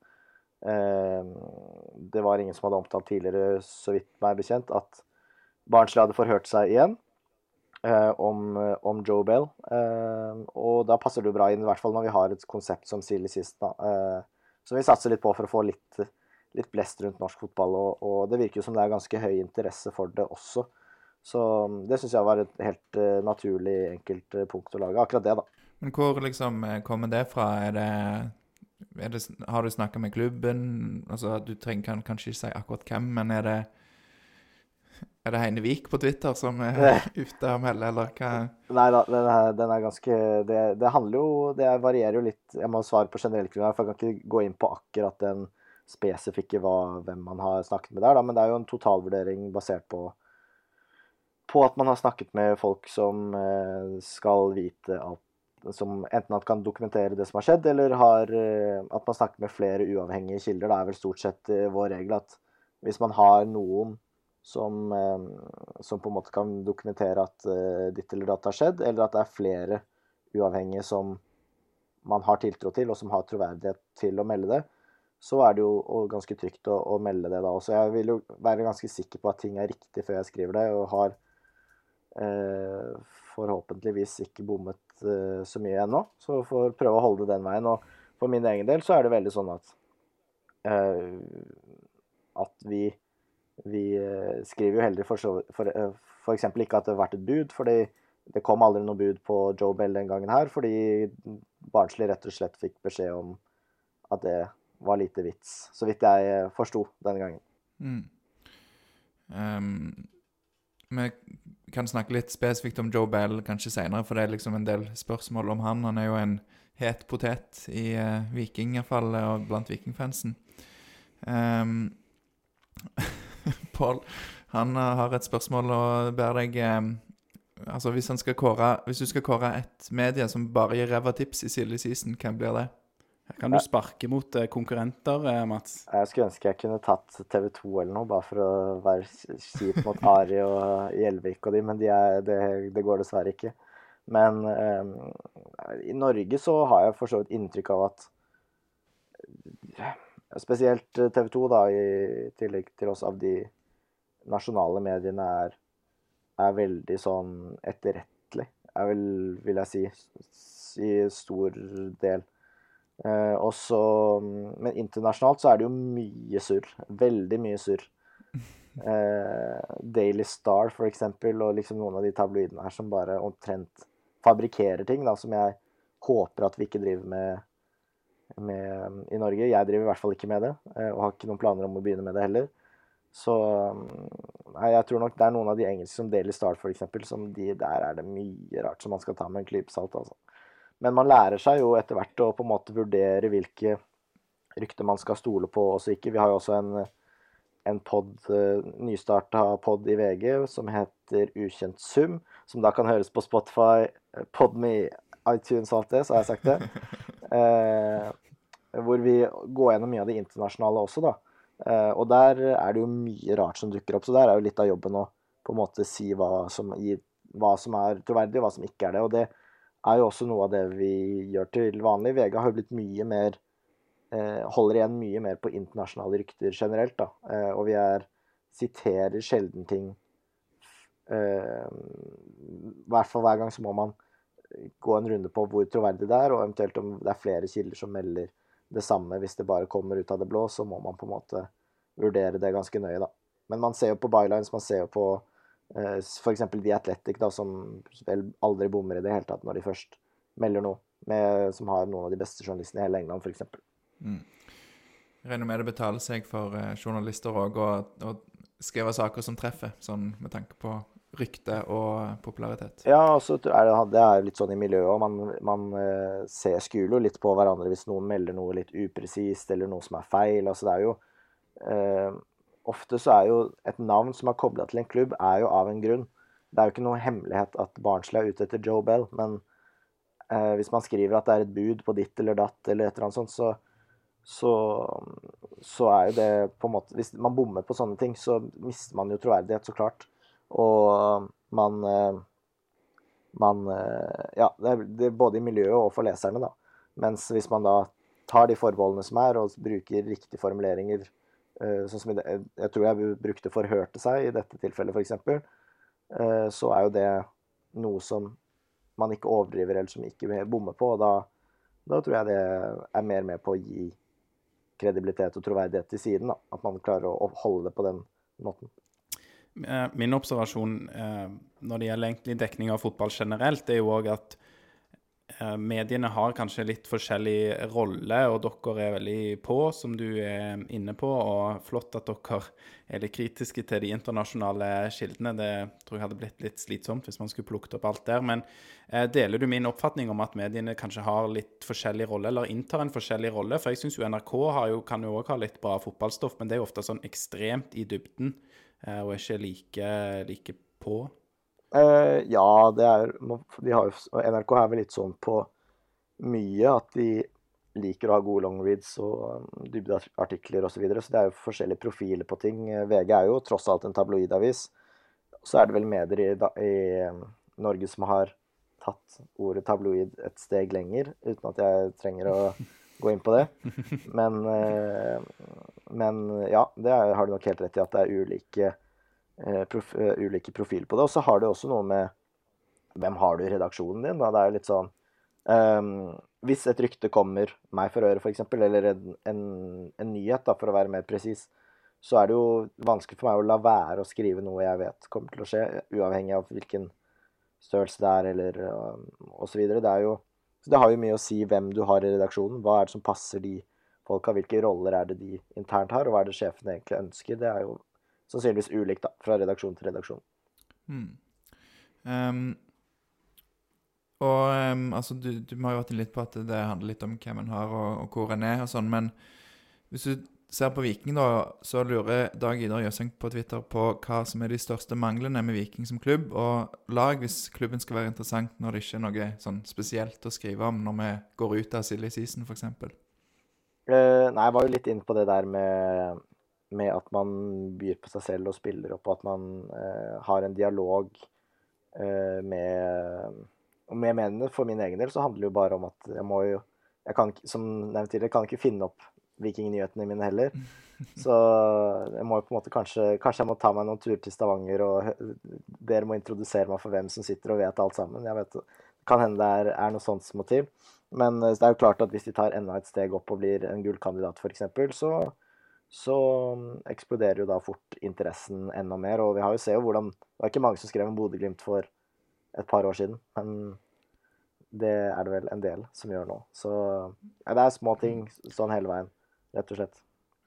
eh, det var ingen som hadde omtalt tidligere, så vidt meg bekjent, at Barnsley hadde forhørt seg igjen. Eh, om, om, Joe Bell. Eh, og da passer det jo bra inn, i hvert fall når vi har et konsept som Silly Sist. Da, eh, som vi satser litt på for å få litt, litt blest rundt norsk fotball. Og, og, det virker jo som det er ganske høy interesse for det også. Så um, det syns jeg var et helt uh, naturlig, enkelt uh, punkt å lage. Akkurat det, da. Men hvor liksom eh, kommer det fra? Er det, er det Har du snakka med klubben? Altså, Du trenger kan, kanskje ikke si akkurat hvem, men er det er det Heine Vik på Twitter som er ute og melder, eller hva? Nei da, den den er ganske det, det, handler jo Det varierer jo litt. Jeg må svare på generelt grunnlag, for jeg kan ikke gå inn på akkurat den spesifikke hva, hvem man har snakket med der, da, men det er jo en totalvurdering basert på på at man har snakket med folk som eh, skal vite at som enten at kan dokumentere det som har skjedd, eller har, eh, at man snakker med flere uavhengige kilder. Det er vel stort sett eh, vår regel at hvis man har noen som, som på en måte kan dokumentere at ditt eller datt har skjedd, eller at det er flere uavhengige som man har tiltro til, og som har troverdighet til å melde det, så er det jo ganske trygt å, å melde det da også. Jeg vil jo være ganske sikker på at ting er riktig før jeg skriver det, og har Eh, forhåpentligvis ikke bommet eh, så mye ennå. Så får prøve å holde det den veien. Og for min egen del så er det veldig sånn at eh, at vi vi skriver jo heller for, for, for eksempel ikke at det har vært et bud, fordi det kom aldri noe bud på Joe Bell den gangen her, fordi Barnsley rett og slett fikk beskjed om at det var lite vits, så vidt jeg forsto denne gangen. Mm. Um, vi kan snakke litt spesifikt om Joe Bell kanskje seinere, for det er liksom en del spørsmål om han. Han er jo en het potet i uh, Viking, iallfall, og blant vikingfansen. Um, Paul, han uh, har et spørsmål og ber deg um, Altså, hvis, han skal kåre, hvis du skal kåre et medie som bare gir ræva tips i Silje season, hvem blir det? Kan du sparke mot eh, konkurrenter, eh, Mats? Jeg skulle ønske jeg kunne tatt TV 2 eller noe, bare for å være kjip mot Ari og Gjelvik og de, men de er, det, det, går dessverre ikke. Men um, i Norge så har jeg for så vidt inntrykk av at Spesielt TV 2, da, i tillegg til oss av de nasjonale mediene, er, er veldig sånn etterrettelig, jeg vil, vil jeg si, i stor del. Eh, også, men internasjonalt så er det jo mye surr. Veldig mye surr. Eh, Daily Star, for eksempel, og liksom noen av de tabloidene her som bare omtrent fabrikkerer ting, da, som jeg håper at vi ikke driver med, med i Norge. Jeg driver i hvert fall ikke med det, eh, og har ikke noen planer om å begynne med det heller. Så nei, jeg tror nok det er noen av de engelske som Daily Start eksempel, som de der er det mye rart som man skal ta med en klype salt, altså. Men man lærer seg jo etter hvert å på en måte vurdere hvilke rykter man skal stole på og ikke. Vi har jo også en, en pod, uh, nystarta pod i VG som heter Ukjent sum, som da kan høres på Spotify, eh, Podme, iTunes og alt det, så har jeg sagt det. Uh, hvor vi går gjennom mye av det internasjonale også, da. Eh, og der er det jo mye rart som dukker opp, så der er jo litt av jobben å på en måte si hva som, hva som er troverdig, og hva som ikke er det. Og det er jo også noe av det vi gjør til vanlig. VG har jo blitt mye mer eh, Holder igjen mye mer på internasjonale rykter generelt, da. Eh, og vi er siterer sjelden ting eh, I hvert fall hver gang så må man gå en runde på hvor troverdig det er, og eventuelt om det er flere kilder som melder det samme hvis det bare kommer ut av det blå, så må man på en måte vurdere det ganske nøye, da. Men man ser jo på bylines, man ser jo på Eh, F.eks. The Athletic, da, som vel aldri bommer i det hele tatt når de først melder noe, med, som har noen av de beste journalistene i hele England, f.eks. Mm. Regner med det betaler seg for uh, journalister òg å, skrive saker som treffer, sånn med tanke på rykte og popularitet. Ja, altså, det, det, er litt sånn i miljøet òg. Man, man uh, ser skuler litt på hverandre hvis noen melder noe litt upresist eller noe som er feil. Altså, det er jo eh, ofte så er jo et navn som er kobla til en klubb, er jo av en grunn. Det er jo ikke noe hemmelighet at Barnsley er ute etter Joe Bell, men eh, hvis man skriver at det er et bud på ditt eller datt, eller et eller annet sånt, så, så, så, er jo det på en måte Hvis man bommer på sånne ting, så mister man jo troverdighet, så klart. Og man eh, man eh, Ja, det er, både i miljøet og for leserne, da. Mens hvis man da tar de forbeholdene som er, og bruker riktige formuleringer Eh, sånn som jeg, tror jeg brukte 'forhørte seg' i dette tilfellet, f.eks., så er jo det noe som man ikke overdriver eller som ikke bommer på. og da, da, tror jeg det er mer med på å gi kredibilitet og troverdighet til siden. Da. At man klarer å, holde det på den måten. Eh, min observasjon når det gjelder egentlig dekning av fotball generelt, er jo òg at eh, mediene har kanskje litt forskjellig rolle, og dere er veldig på, som du er inne på. Og flott at dere er litt kritiske til de internasjonale kildene. Det tror jeg hadde blitt litt slitsomt hvis man skulle plukket opp alt der. Men eh, deler du min oppfatning om at mediene kanskje har litt forskjellig rolle, eller inntar en forskjellig rolle? For jeg syns jo NRK jo, kan jo òg ha litt bra fotballstoff, men det er jo ofte sånn ekstremt i dybden, eh, og er ikke like, like på. Uh, ja, det er de har, NRK er vel litt sånn på mye at de liker å ha gode longreads og um, dybdeartikler osv. Så, videre, så det er jo forskjellige profiler på ting. Eh, VG er jo tross alt en tabloidavis. Så er det vel medier i, i um, Norge som har tatt ordet tabloid et steg lenger, uten at jeg trenger å gå inn på det. Men, uh, men ja, det er, har du nok helt rett i at det er ulike Eh, prof, eh, ulike profiler på det. Og så har det også noe med hvem har du i redaksjonen din. Da? Det er jo litt sånn um, Hvis et rykte kommer meg for øre, f.eks., eller en, en, en, nyhet, da, for å være mer presis, så er det jo vanskelig for meg å la være å skrive noe jeg vet kommer til å skje, uavhengig av hvilken størrelse det er, eller um, osv. Det er jo så det har jo mye å si hvem du har i redaksjonen. Hva er det som passer de folka? Hvilke roller er det de internt har, og hva er det sjefene egentlig ønsker? Det er jo sannsynligvis ulikt da, fra redaksjon til redaksjon. Mm. Um, og um, altså, du, du har jo vært litt på at det handler litt om hvem en har, og, og hvor en er, og sånn, men hvis du ser på Viking, da, så lurer Dag Idar Jøseng på Twitter på hva som er de største manglene med Viking som klubb og lag, hvis klubben skal være interessant når det ikke er noe sånn spesielt å skrive om når vi går ut av silly season, f.eks. Uh, nei, jeg var jo litt inne på det der med med at man byr på seg selv og spiller opp, og at man uh, har en dialog uh, med, med mennene. For min egen del så handler det jo bare om at jeg må jo jeg kan, Som nevnt tidligere, kan ikke finne opp vikingnyhetene mine heller. Så jeg må jo på en måte kanskje Kanskje jeg må ta meg noen turer til Stavanger, og dere må introdusere meg for hvem som sitter og vet alt sammen. Jeg vet, kan hende det er, er noe sånt som må til. Men eh, det er jo klart at hvis de tar enda et steg opp og blir en gullkandidat, f.eks., så så mm, eksploderer jo da fort interessen enda mer. Og vi har jo sett jo hvordan Det var ikke mange som skrev om Bodø-Glimt for et par år siden, men det er det vel en del som gjør nå. Så ja, det er små ting sånn hele veien, rett og slett.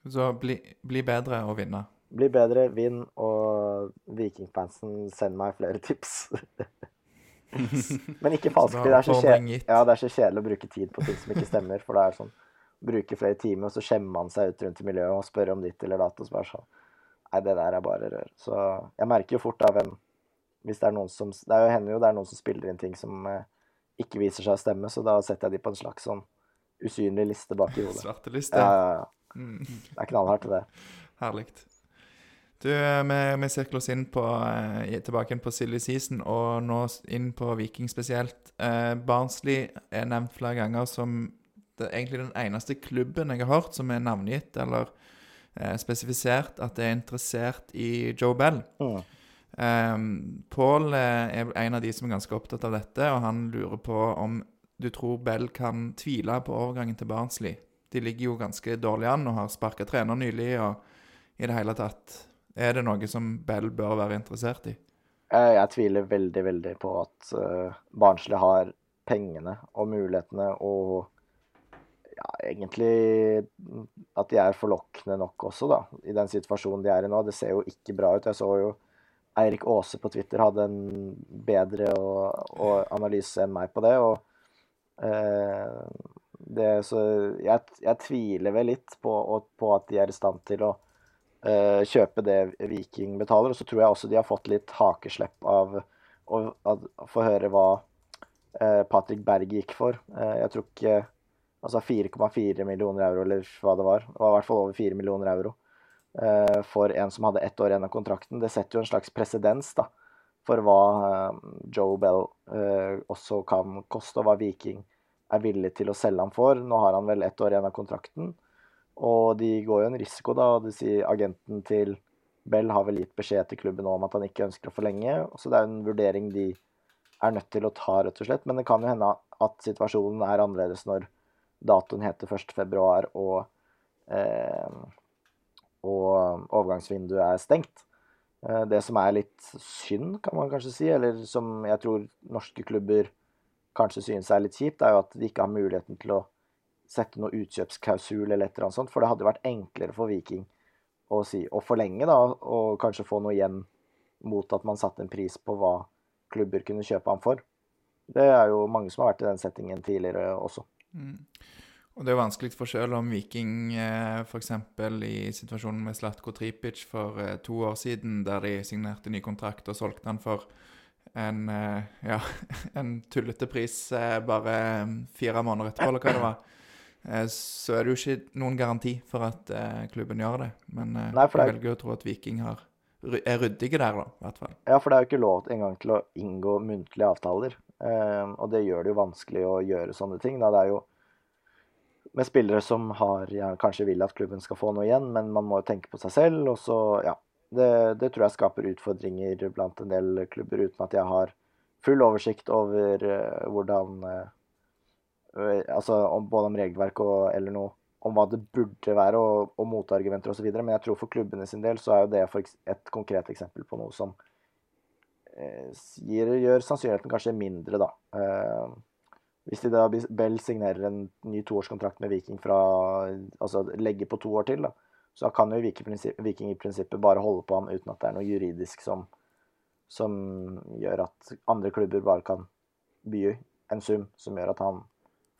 Så bli, bli bedre og vinne? Bli bedre, vinn, og Vikingfansen send meg flere tips. Men ikke falsk. Det, ja, er så kjedelig å bruke tid på ting som ikke stemmer. For det er sånn Bruke flere timer, og så skjemmer man seg ut rundt i miljøet og spør om ditt eller datt. og så bare sånn, Nei, det der er bare rør. Så jeg merker jo fort da hvem Hvis det er noen som Det er hender jo det er noen som spiller inn ting som eh, ikke viser seg å stemme, så da setter jeg de på en slags sånn usynlig liste bak i hodet. Svarte liste. Ja, ja, ja. Mm. Det er knallhardt, det. Herlig. Du, eh, vi, vi sirkler oss inn på, eh, tilbake inn på silly season, og nå inn på Viking spesielt. Eh, Barnsley er nevnt flere ganger som det er egentlig den eneste klubben jeg har hørt som er navngitt eller eh, spesifisert at er interessert i Joe Bell. Mm. Um, Paul eh, er en av de som er ganske opptatt av dette, og han lurer på om du tror Bell kan tvile på overgangen til Barnsley. De ligger jo ganske dårlig an og har sparka trener nylig. og i det hele tatt, Er det noe som Bell bør være interessert i? Eh, jeg tviler veldig, veldig på at uh, Barnsley har pengene og mulighetene og ja, egentlig at de er forlokkende nok også, da, i den situasjonen de er i nå. Det ser jo ikke bra ut. Jeg så jo Eirik Aase på Twitter hadde en bedre analyse enn meg på det. og eh, det, så jeg, jeg, tviler vel litt på, på, at de er i stand til å eh, kjøpe det Viking betaler. Og så tror jeg også de har fått litt hakeslepp av å, få høre hva eh, Patrick Berg gikk for. Eh, jeg tror ikke Altså 4,4 millioner euro, eller hva det var. Det var i hvert fall over 4 millioner euro uh, for en som hadde ett år igjen av kontrakten. Det setter jo en slags presedens da, for hva uh, Joe Bell uh, også kan koste, og hva Viking er villig til å selge ham for. Nå har han vel ett år igjen av kontrakten, og de går jo en risiko, da. og det sier Agenten til Bell har vel gitt beskjed til klubben om at han ikke ønsker å forlenge. Så det er en vurdering de er nødt til å ta, rett og slett. Men det kan jo hende at situasjonen er annerledes når Datoen heter 1.2, og, eh, og overgangsvinduet er stengt. Eh, det som er litt synd, kan man kanskje si, eller som jeg tror norske klubber kanskje synes er litt kjipt, er jo at de ikke har muligheten til å sette noe utkjøpsklausul eller et eller annet sånt. For det hadde vært enklere for Viking å, si, å forlenge, da, og kanskje få noe igjen mot at man satte en pris på hva klubber kunne kjøpe ham for. Det er jo mange som har vært i den settingen tidligere også. Mm. Og det er jo vanskelig for selv om Viking eh, f.eks. i situasjonen med Slatko Tripic for eh, to år siden, der de signerte ny kontrakt og solgte han for en, eh, ja, en tullete pris bare mm, fire måneder etterpå, eller hva det var, så er det jo ikke noen garanti for at klubben gjør det. Men Nei, jeg er... velger å tro at Viking har, er ryddige der, da, i hvert fall. Ja, for det er jo ikke lov engang til å inngå muntlige avtaler. og det gjør det jo vanskelig å gjøre sånne ting. Da. Det er jo med spillere som har, ja, kanskje vil at klubben skal få noe igjen, men man må jo tenke på seg selv. Og så, ja. Det, det, tror jeg skaper utfordringer blant en del klubber, uten at jeg har full oversikt over uh, hvordan uh, Altså om, både om regelverk og eller noe om hva det burde være, og, og motargumenter osv. Men jeg tror for klubbene sin del så er jo det et konkret eksempel på noe som uh, gir, gjør sannsynligheten kanskje mindre, da. Hvis de da Bell signerer en ny toårskontrakt med Viking fra Altså legger på to år til, da, så kan jo Viking i prinsippet bare holde på ham uten at det er noe juridisk som, som gjør at andre klubber bare kan by en sum som gjør at han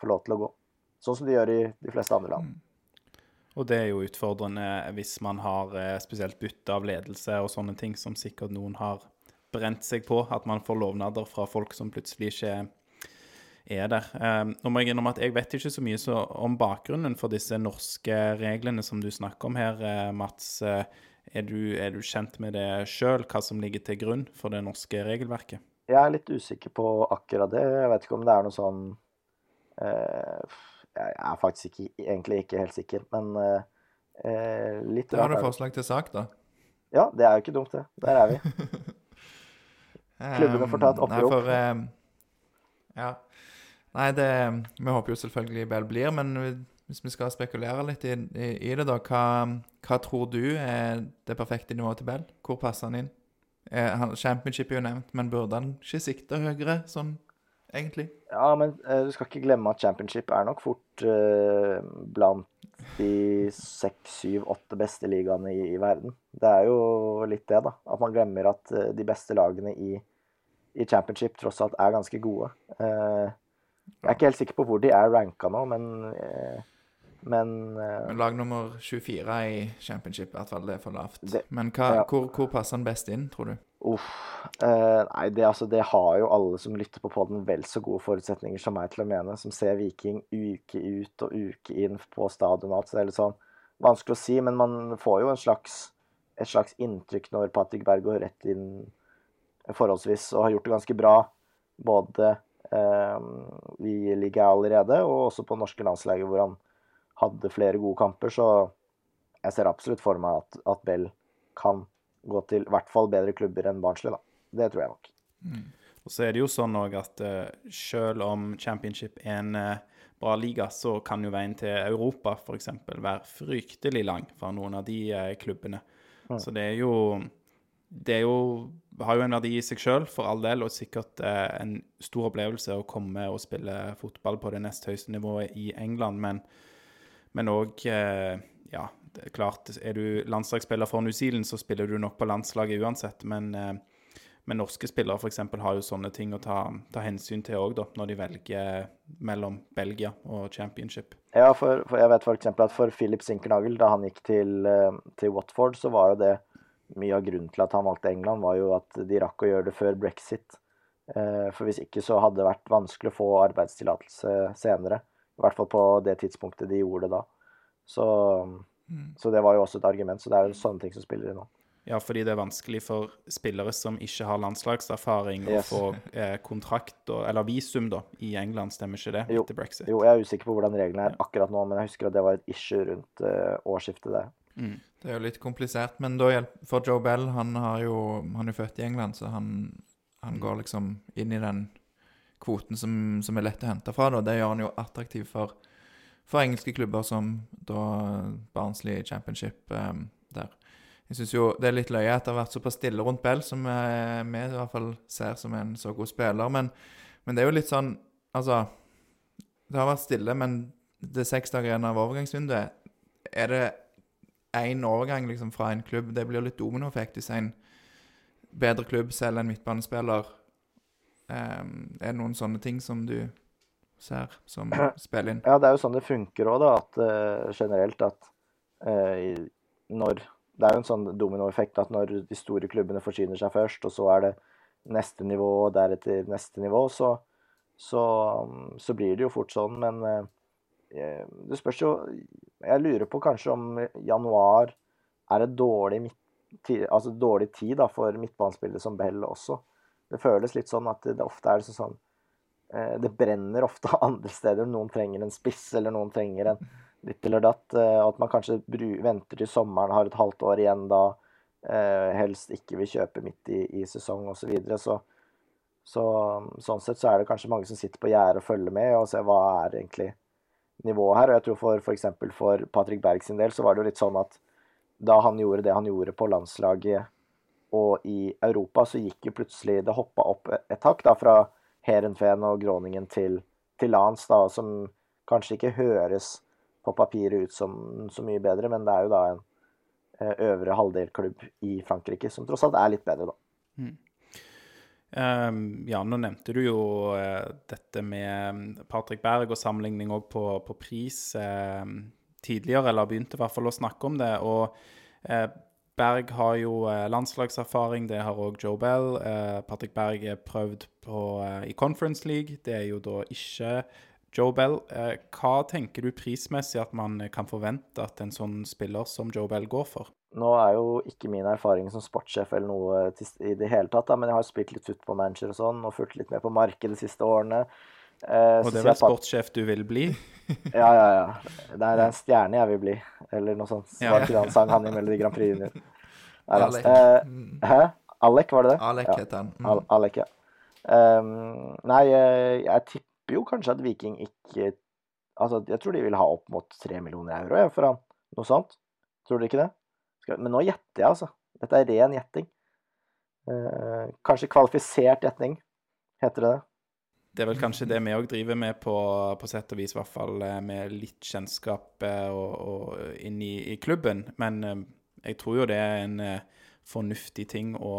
får lov til å gå. Sånn som de gjør i de fleste andre land. Mm. Og det er jo utfordrende hvis man har eh, spesielt bytte av ledelse og sånne ting som sikkert noen har brent seg på. At man får lovnader fra folk som plutselig ikke er der. Um, nå må jeg innrømme at jeg vet ikke så mye så om bakgrunnen for disse norske reglene som du snakker om her, uh, Mats. Uh, er, du, er, du, kjent med det sjøl, hva som ligger til grunn for det norske regelverket? Jeg er litt usikker på akkurat det. Jeg vet ikke om det er noe sånn uh, Jeg er faktisk ikke, egentlig ikke helt sikker, men litt Da har du forslag til sak, da. Ja, det er jo ikke dumt, det. Der er vi. Klubbene får ta et opprop. Nei, for, ja. Nei, det, vi håper jo selvfølgelig Bell blir, men hvis vi skal spekulere litt i, i, i det, da, hva, hva, tror du er det perfekte nivået til Bell? Hvor passer han inn? Eh, championship er jo nevnt, men burde han ikke sikte høyere, sånn egentlig? Ja, men eh, du skal ikke glemme at championship er nok fort eh, blant de seks, syv, åtte beste ligaene i, i, verden. Det er jo litt det, da. At man glemmer at eh, de beste lagene i, i championship tross alt er ganske gode. Eh, jeg er ikke helt sikker på hvor de er ranka nå, men eh, men, eh, men Lag nummer 24 i championship, i hvert fall. Det er for lavt. Det, men hva, ja. hvor, hvor, passer han best inn, tror du? Uff. Uh, nei, det, altså, det, har jo alle som lytter på poden, vel så gode forutsetninger som meg til å mene. Som ser Viking uke ut og uke inn på stadion og alt. Så det er litt sånn vanskelig å si, men man får jo en slags, et slags inntrykk når Patrick Berg går rett inn forholdsvis og har gjort det ganske bra. Både i ehm, ligaen allerede, og også på norske landslaget hvor han hadde flere gode kamper. Så jeg ser absolutt for meg at, at Bell kan gå til i hvert fall bedre klubber enn Barnsley, da. Det tror jeg nok. Mm. Og så er det jo sånn òg at uh, selv om championship er en uh, bra liga, så kan jo veien til Europa f.eks. være fryktelig lang for noen av de uh, klubbene. Mm. Så det er jo det er jo, har jo en verdi i seg sjøl, for all del, og sikkert eh, en stor opplevelse å komme og spille fotball på det nest høyeste nivået i England, men òg eh, Ja, det er klart, er du landslagsspiller for New Zealand, så spiller du nok på landslaget uansett, men, eh, men norske spillere f.eks. har jo sånne ting å ta, ta hensyn til òg, når de velger mellom Belgia og championship. Ja, for, for jeg vet f.eks. at for Philip Sinkernagel, da han gikk til, eh, til Watford, så var jo det mye av grunnen til at han valgte England, var jo at de rakk å gjøre det før brexit. Eh, for hvis ikke så hadde det vært vanskelig å få arbeidstillatelse senere. I hvert fall på det tidspunktet de gjorde det da. Så, mm. så, det var jo også et argument. Så det er jo sånne ting som spiller inn nå. Ja, fordi det er vanskelig for spillere som ikke har landslagserfaring, yes. å få eh, kontrakt eller visum da, i England, stemmer ikke det? Jo, etter brexit? jo, jeg er usikker på hvordan reglene er akkurat nå, men jeg husker at det var et issue rundt eh, årsskiftet det. Mm. Det er jo litt komplisert, men da for Joe Bell Han, jo, han er jo født i England, så han, han mm. går liksom inn i den kvoten som, som er lett å hente fra. Da. Det gjør han jo attraktiv for, for engelske klubber som da Barnsley Championship um, der. Jeg syns jo det er litt løye at det har vært såpass stille rundt Bell, som vi i hvert fall ser som en så god spiller. Men, men det er jo litt sånn Altså Det har vært stille, men det er seks dager igjen av overgangsvinduet. Er det én overgang liksom fra en klubb Det blir litt dominoeffekt hvis en bedre klubb selger en midtbanespiller. Um, er det noen sånne ting som du ser som spiller inn? Ja, det er jo sånn det funker òg, da. At uh, generelt at uh, når Det er jo en sånn dominoeffekt at når de store klubbene forsyner seg først, og så er det neste nivå og deretter neste nivå, så, så, så blir det jo fort sånn. Men uh, det spørs jo Jeg lurer på kanskje om januar er det dårlig, altså dårlig tid da, for midtbanespillere som Bell også. Det føles litt sånn at det ofte er sånn Det brenner ofte andre steder. Noen trenger en spiss, eller noen trenger en ditt eller datt. At man kanskje venter til sommeren, har et halvt år igjen da. Helst ikke vil kjøpe midt i, i sesong osv. Så, videre. så så sånn sett så er det kanskje mange som sitter på gjerdet og følger med og ser hva er egentlig nivået her. Og jeg tror for f.eks. For, for Patrick Berg sin del så var det jo litt sånn at da han gjorde det han gjorde på landslaget og i Europa, så gikk jo plutselig Det hoppa opp et hakk da fra Heerenveen og Groningen til, til Lans, da, som kanskje ikke høres på papiret ut som så mye bedre, men det er jo da en øvre halvdelklubb i Frankrike som tross alt er litt bedre, da. Mm. Um, ja, nå nevnte du jo uh, dette med Patrick Berg og sammenligning òg på, på, pris uh, tidligere, eller begynte i hvert fall å snakke om det. Og uh, Berg har jo landslagserfaring, det har òg Joe Bell. Patrick Berg er prøvd på, i Conference League, det er jo da ikke Joe Bell. hva tenker du prismessig at man kan forvente at en sånn spiller som Joe Bell går for? Nå er jo ikke min erfaring som sportssjef eller noe i det hele tatt, da, men jeg har spilt litt football manager og sånn, og fulgt litt med på markedet de siste årene. Eh, og det er vel sportssjef du vil bli? ja, ja, ja. Det er en stjerne jeg vil bli, eller noe sånt. Det var ikke det han sang, han i Melodi Grand Prix Junior. Alec. Eh, hæ? Alec, var det det? Alec heter han. Mm. Al Alec, ja. Um, nei, jeg, jeg, tipper jo kanskje at Viking ikke Altså, jeg tror de vil ha opp mot tre millioner euro ja, for han. Noe sånt. Tror dere ikke det? Men nå gjetter jeg, altså. Dette er ren gjetting. Eh, kanskje kvalifisert gjetning, heter det det? Det er vel kanskje det vi òg driver med på, på, sett og vis, i hvert fall eh, med litt kjennskap eh, og, og inn i, i, klubben. Men eh, jeg tror jo det er en fornuftig ting å,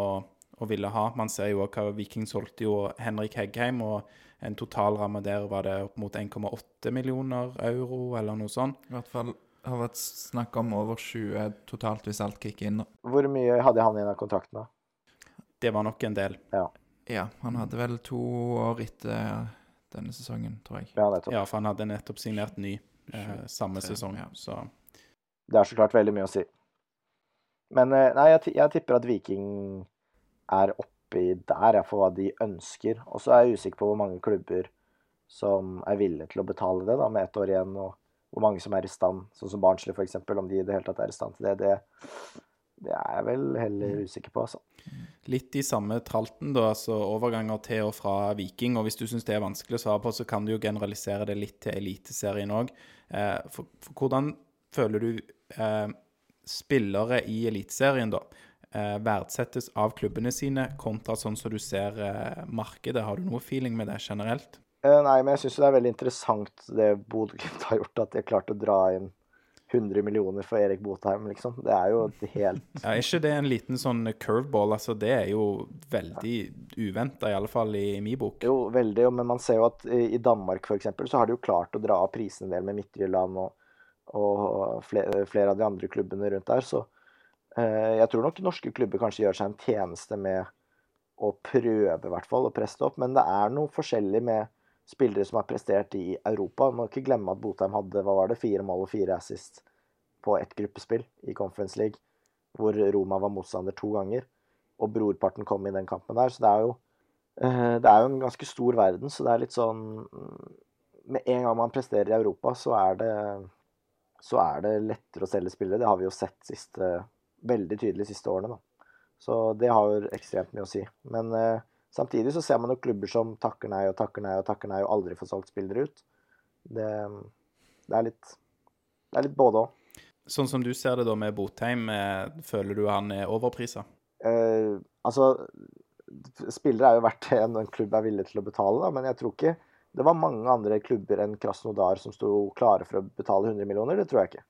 å ville ha. Man ser jo hva Viking solgte jo Henrik Heggheim, og en totalramme der var det opp mot 1,8 millioner euro, eller noe sånt. I hvert fall har vært snakk om over 20 totalt hvis alt kicker inn. Hvor mye hadde han igjen av kontrakten, da? Det var nok en del. Ja. ja. Han hadde vel to år etter denne sesongen, tror jeg. Ja, ja for han hadde nettopp signert ny eh, samme sesong, ja. så Det er så klart veldig mye å si. Men eh, nei, jeg, jeg tipper at Viking er oppi der, ja, for hva de ønsker. Og så er jeg usikker på hvor mange klubber som er villige til å betale det, da, med ett år igjen. og hvor mange som er i stand, sånn som Barnsley f.eks., om de i det hele tatt er i stand til det, det, det er jeg vel heller mm. usikker på, altså. Litt i samme tralten, da, altså overganger til og fra Viking. Og hvis du syns det er vanskelig å svare på, så kan du jo generalisere det litt til Eliteserien òg. Eh, hvordan føler du eh, spillere i Eliteserien, da? Eh, verdsettes av klubbene sine, kontra sånn som du ser eh, markedet. Har du noe feeling med det generelt? Eh, nei, men jeg syns det er veldig interessant det Bodø-Glimt har gjort, at de har klart å dra inn 100 millioner for Erik Botheim, liksom. Det er jo helt Ja, Er ikke det en liten sånn curveball? Altså, det er jo veldig uventa, i alle fall i min bok. Jo, veldig, men man ser jo at i Danmark f.eks. så har de jo klart å dra av prisene en del med Midtjylland og, og flere, flere, av de andre klubbene rundt der, så eh, jeg tror nok norske klubber kanskje gjør seg en tjeneste med å prøve, i hvert fall, å presse det opp, men det er noe forskjellig med spillere som har prestert i Europa. Må ikke glemme at Botheim hadde hva var det, fire mål og fire assist på ett gruppespill i Conference League, hvor Roma var motstander to ganger. Og brorparten kom i den kampen der. Så det er jo, eh, det er jo en ganske stor verden. Så det er litt sånn Med en gang man presterer i Europa, så er det, så er det lettere å selge spillere. Det har vi jo sett siste, veldig tydelig de siste årene. da. Så det har jo ekstremt mye å si. Men eh, Samtidig så ser man jo klubber som takker nei og takker nei og takker nei og aldri får solgt spillere ut. Det, det, er litt Det er litt både òg. Sånn som du ser det da med Botheim, eh, føler du han er overprisa? Eh, altså Spillere er jo verdt det en klubb er villig til å betale, da, men jeg tror ikke det var mange andre klubber enn Krasnodar som sto klare for å betale 100 millioner. Det tror jeg ikke.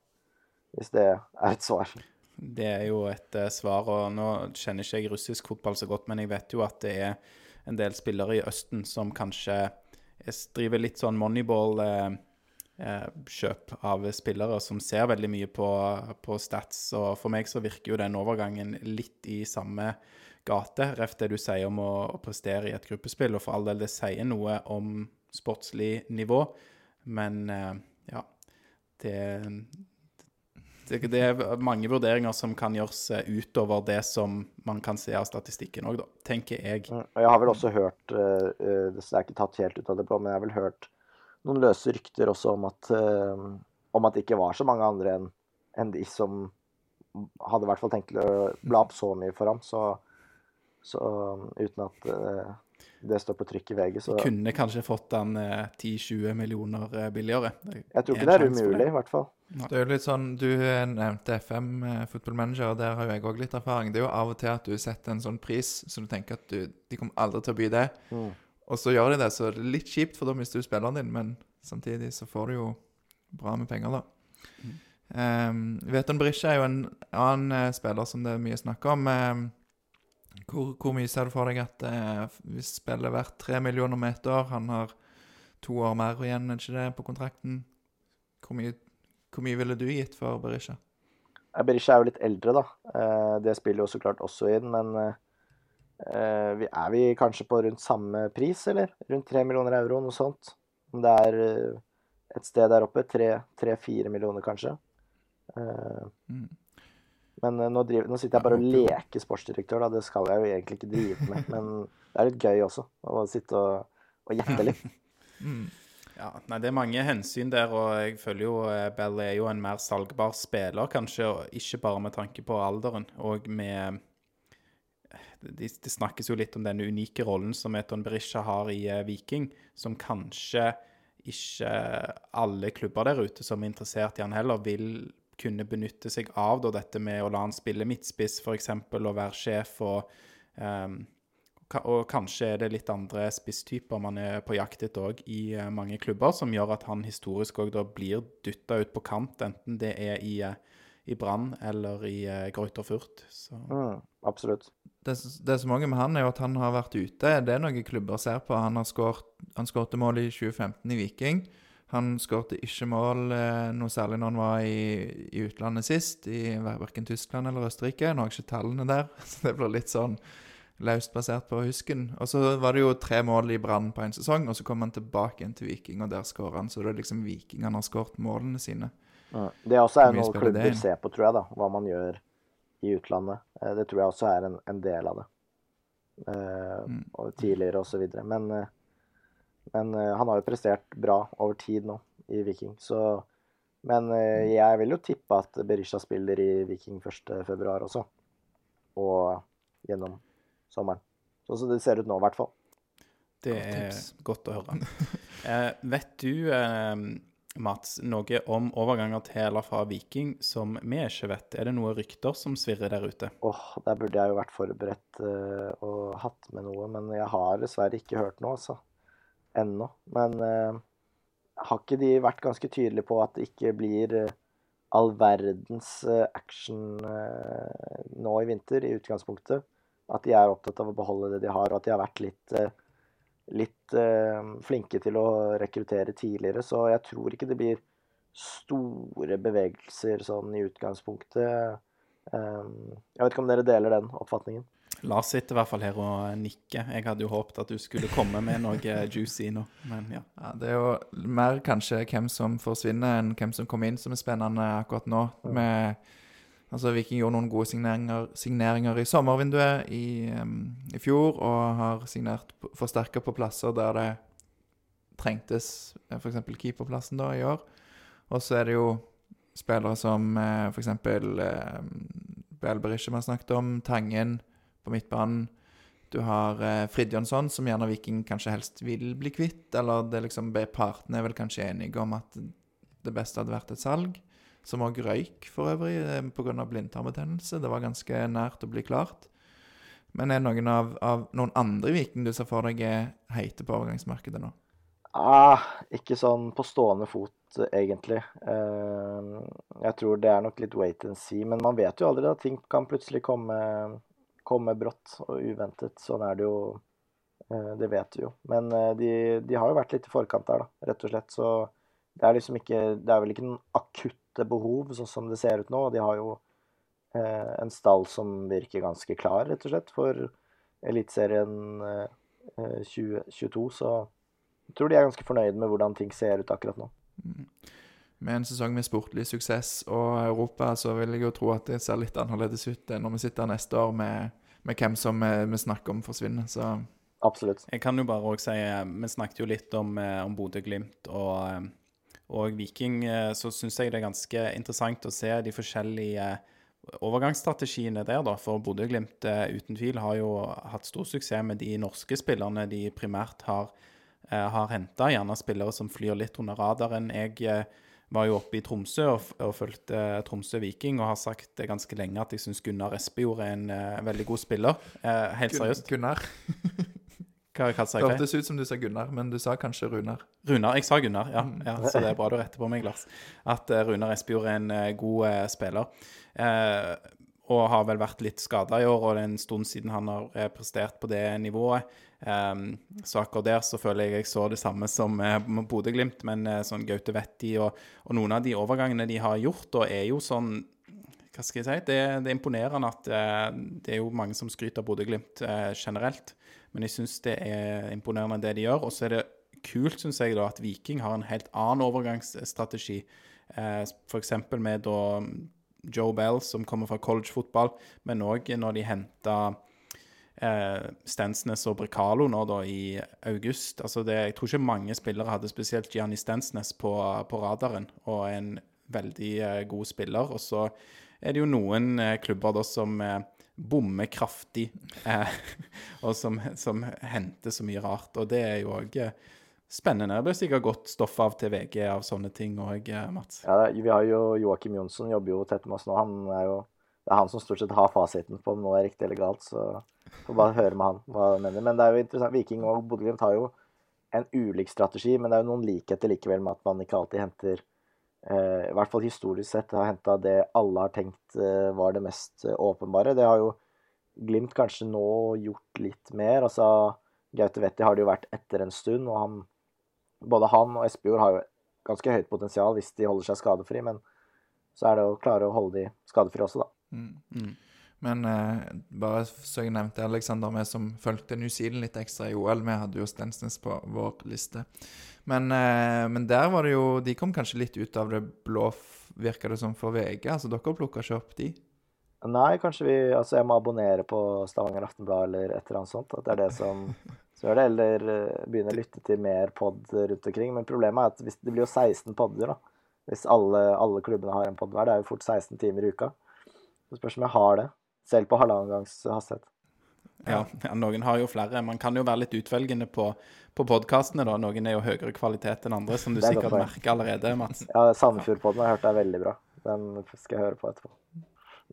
Hvis det er et svar. Det er jo et uh, svar, og nå kjenner ikke jeg russisk fotball så godt, men jeg vet jo at det er en del spillere i Østen som kanskje driver litt sånn moneyball-kjøp uh, uh, av spillere som ser veldig mye på, på, stats. Og for meg så virker jo den overgangen litt i samme gate, ref det du sier om å, å prestere i et gruppespill. Og for all del, det sier noe om sportslig nivå, men ja. Det, det, er mange vurderinger som kan gjøres eh, utover det som man kan se av statistikken òg, tenker jeg. Mm, jeg har vel også hørt, uh, det er ikke tatt helt ut av det blå, men jeg har vel hørt noen løse rykter også om at, om at det ikke var så mange andre enn en de som hadde i hvert fall tenkt å bla opp så mye for ham. Så, så uten at det står på trykk i VG. Så... Kunne kanskje fått den eh, 10-20 millioner eh, billigere. Jeg tror ikke det er umulig, i hvert fall. Det er jo litt sånn, Du nevnte FM eh, Football Manager, og der har jo jeg òg litt erfaring. Det er jo av og til at du setter en sånn pris så du tenker at du, de kommer aldri til å by det. Mm. Og så gjør de det, så det er litt kjipt, for da mister du spilleren din. Men samtidig så får du jo bra med penger, da. Mm. Um, Veton Brisje er jo en annen uh, spiller som det er mye snakk om. Um, hvor, hvor, mye ser du for deg at eh, hvis spillet er verdt tre millioner år Han har to år mer igjen, er ikke det, på kontrakten? Hvor mye, hvor mye ville du gitt for Berisha? Berisha er jo litt eldre, da. Eh, det spiller jo så klart også inn, men eh, er vi kanskje på rundt samme pris, eller? Rundt tre millioner euro, noe sånt. Om det er et sted der oppe. Tre-fire millioner, kanskje. Mm. Men uh, nå, driver, nå, sitter jeg bare og leker sportsdirektør, da. Det skal jeg jo egentlig ikke drive med. Men det er litt gøy også, å sitte og, og gjette litt. mm. Ja, nei, Det er mange hensyn der, og jeg føler jo eh, Bell er jo en mer salgbar spiller, kanskje, ikke bare med tanke på alderen. Og med Det de snakkes jo litt om den unike rollen som Eton Berisha har i uh, Viking, som kanskje ikke alle klubber der ute som er interessert i han heller, vil kunne benytte seg av da, dette med å la han spille midtspiss, f.eks., og være sjef. Og, um, og, kanskje er det litt andre spisstyper man er på jakt etter òg i uh, mange klubber, som gjør at han historisk òg da blir dytta ut på kant, enten det er i, uh, i Brann eller i uh, Greuter Furt. Mm, absolutt. Det, det som er med han, er jo at han har vært ute. Det er noen klubber ser på. Han har skåret mål i 2015 i Viking. Han skårte ikke mål eh, noe særlig når han var i, i utlandet sist, i verken Tyskland eller Østerrike. Nå har jeg ikke tallene der, så det blir litt sånn løst basert på husken. Og så var det jo tre mål i Brann på en sesong, og så kom han tilbake igjen til Viking, og der skårer han. Så det er liksom Viking han har skåret målene sine. Mm. det også er noe klubber ser på, tror jeg, da, hva man gjør i utlandet. Eh, det tror jeg også er en, en del av det. Uh, mm. og tidligere og så videre. Men uh, men uh, han har jo prestert bra over tid nå i Viking, så Men uh, jeg vil jo tippe at Berisha spiller i Viking 1.2 også. Og gjennom sommeren. Sånn som det ser ut nå, i hvert fall. Det er godt å høre. eh, vet du, eh, Mats, noe om overganger til eller fra Viking som vi ikke vet? Er det noen rykter som svirrer der ute? Åh, oh, Der burde jeg jo vært forberedt uh, og hatt med noe, men jeg har dessverre ikke hørt noe, altså ennå. Men uh, har ikke de vært ganske tydelige på at det ikke blir uh, all verdens uh, action nå i vinter, i utgangspunktet? At de er opptatt av å beholde det de har, og at de har vært litt, litt flinke til å rekruttere tidligere. Så jeg tror ikke det blir store bevegelser sånn i utgangspunktet. jeg vet ikke om dere deler den oppfatningen? Lars sitter i hvert fall her og nikker. Jeg hadde jo håpet at du skulle komme med noe juicy nå, men ja. ja. Det er jo mer kanskje hvem som forsvinner, enn hvem som kommer inn, som er spennende akkurat nå. Med, altså Viking gjorde noen gode signeringer, signeringer i sommervinduet i, um, i, fjor, og har signert forsterka på plasser der det trengtes, f.eks. keeperplassen da i år. Og så er det jo spillere som eh, f.eks. Eh, Belberische vi har snakket om, Tangen på midtbanen. Du har eh, Fridjonsson, som gjerne Viking kanskje helst vil bli kvitt. Eller det liksom, partene er vel kanskje enige om at det beste hadde vært et salg. Som òg røyk, for øvrig, eh, pga. blindtarmbetennelse. Det var ganske nært å bli klart. Men er noen av, av noen andre Viking du ser for deg er heite på overgangsmarkedet nå? Ah, ikke sånn på stående fot, egentlig. Uh, jeg tror det er nok litt wait and see. Men man vet jo aldri at ting kan plutselig komme, komme brått og uventet. Sånn er det jo. Eh, det vet vi jo. Men eh, de, de, har jo vært litt i forkant der, da, rett og slett. Så det er liksom ikke Det er vel ikke noen akutte behov, sånn som det ser ut nå. De har jo en stall som virker ganske klar, rett og slett, for Eliteserien 2022. Så jeg tror de er ganske fornøyd med hvordan ting ser ut akkurat nå. Mm. Med en sesong med sportlig suksess og Europa, så vil jeg jo tro at det ser litt annerledes ut når vi sitter neste år med, med hvem som vi, vi, snakker om forsvinner. Så Absolutt. Jeg kan jo bare òg si eh, Vi snakket jo litt om, eh, om Bodø-Glimt og, eh, og, Viking. Så syns jeg det er ganske interessant å se de forskjellige overgangsstrategiene der, da. For Bodø-Glimt uten tvil har jo hatt stor suksess med de norske spillerne de primært har Eh, har henta. Gjerne spillere som flyr litt under radaren. Jeg eh, var jo oppe i Tromsø og, og fulgte Tromsø Viking og har sagt det ganske lenge at jeg syns Gunnar Espejord er en uh, veldig god spiller. Uh, helt seriøst. Gunnar. Hva, hva sa jeg? Det hørtes ut som du sa Gunnar, men du sa kanskje Runar. Runar, Jeg sa Gunnar, ja. Mm. ja så det er bra du retter på meg, Lars. At uh, Runar Espejord er en god spiller. Og har vel vært litt skada i år, og det er en stund siden han har prestert på det nivået. Um, så akkurat der så føler jeg jeg så det samme som uh, Bodø-Glimt, men uh, sånn Gaute Vetti og, og, noen av de overgangene de har gjort, og er jo sånn Hva skal jeg si? Det, det er imponerende at uh, det er jo mange som skryter av Bodø-Glimt generelt, men jeg syns det er imponerende det de gjør. Og så er det kult, syns jeg, da, at Viking har en helt annen overgangsstrategi. Uh, F.eks. med da Joe Bell, som kommer fra collegefotball, men òg når de henta eh, Stensnes og Brekalo nå da i august. Altså det, jeg tror ikke mange spillere hadde spesielt Gianni Stensnes på, på radaren, og en veldig eh, god spiller. Og så er det jo noen eh, klubber da som eh, bommer kraftig, eh, og som, som, henter så mye rart. Og det er jo òg eh, spennende. Det blir sikkert godt stoff av til VG av sånne ting òg, Mats. Ja, vi har jo Joakim Jonsson jobber jo tett med oss nå. Han er jo det er han som stort sett har fasiten på om noe er riktig eller galt. Så får bare høre med han hva han mener. Men det er jo interessant. Viking og Bodø-Glimt har jo en ulik strategi, men det er jo noen likheter likevel med at man ikke alltid henter eh, I hvert fall historisk sett har henta det alle har tenkt eh, var det mest eh, åpenbare. Det har jo Glimt kanskje nå gjort litt mer. Altså Gaute Wetti har det jo vært etter en stund, og han både han og Espejord har jo ganske høyt potensial hvis de holder seg skadefri, men så er det å klare å holde de skadefri også, da. Mm. Mm. Men eh, bare så jeg nevnte Alexander, vi som fulgte New Zealand litt ekstra i OL, vi hadde jo Stensnes på vår liste. Men, eh, men, der var det jo De kom kanskje litt ut av det blå, virka det som, for VG. Altså dere plukka ikke opp de? Nei, kanskje vi Altså jeg må abonnere på Stavanger Aftenblad eller et eller annet sånt. At det er det som, som gjør det. Eller uh, begynne å lytte til mer pod rundt omkring. Men problemet er at hvis, det blir jo 16 podder, da. Hvis alle, alle klubbene har en pod hver. Det er jo fort 16 timer i uka. Så spørs om jeg har det, selv på halvannen gangs hastighet. Ja, ja, noen har jo flere. Man kan jo være litt utvelgende på, på podkastene, da. Noen er jo høyere kvalitet enn andre, som du sikkert merker allerede, Mats. Ja, Sandefjordpodden har jeg hørt er veldig bra. Den skal jeg høre på etterpå.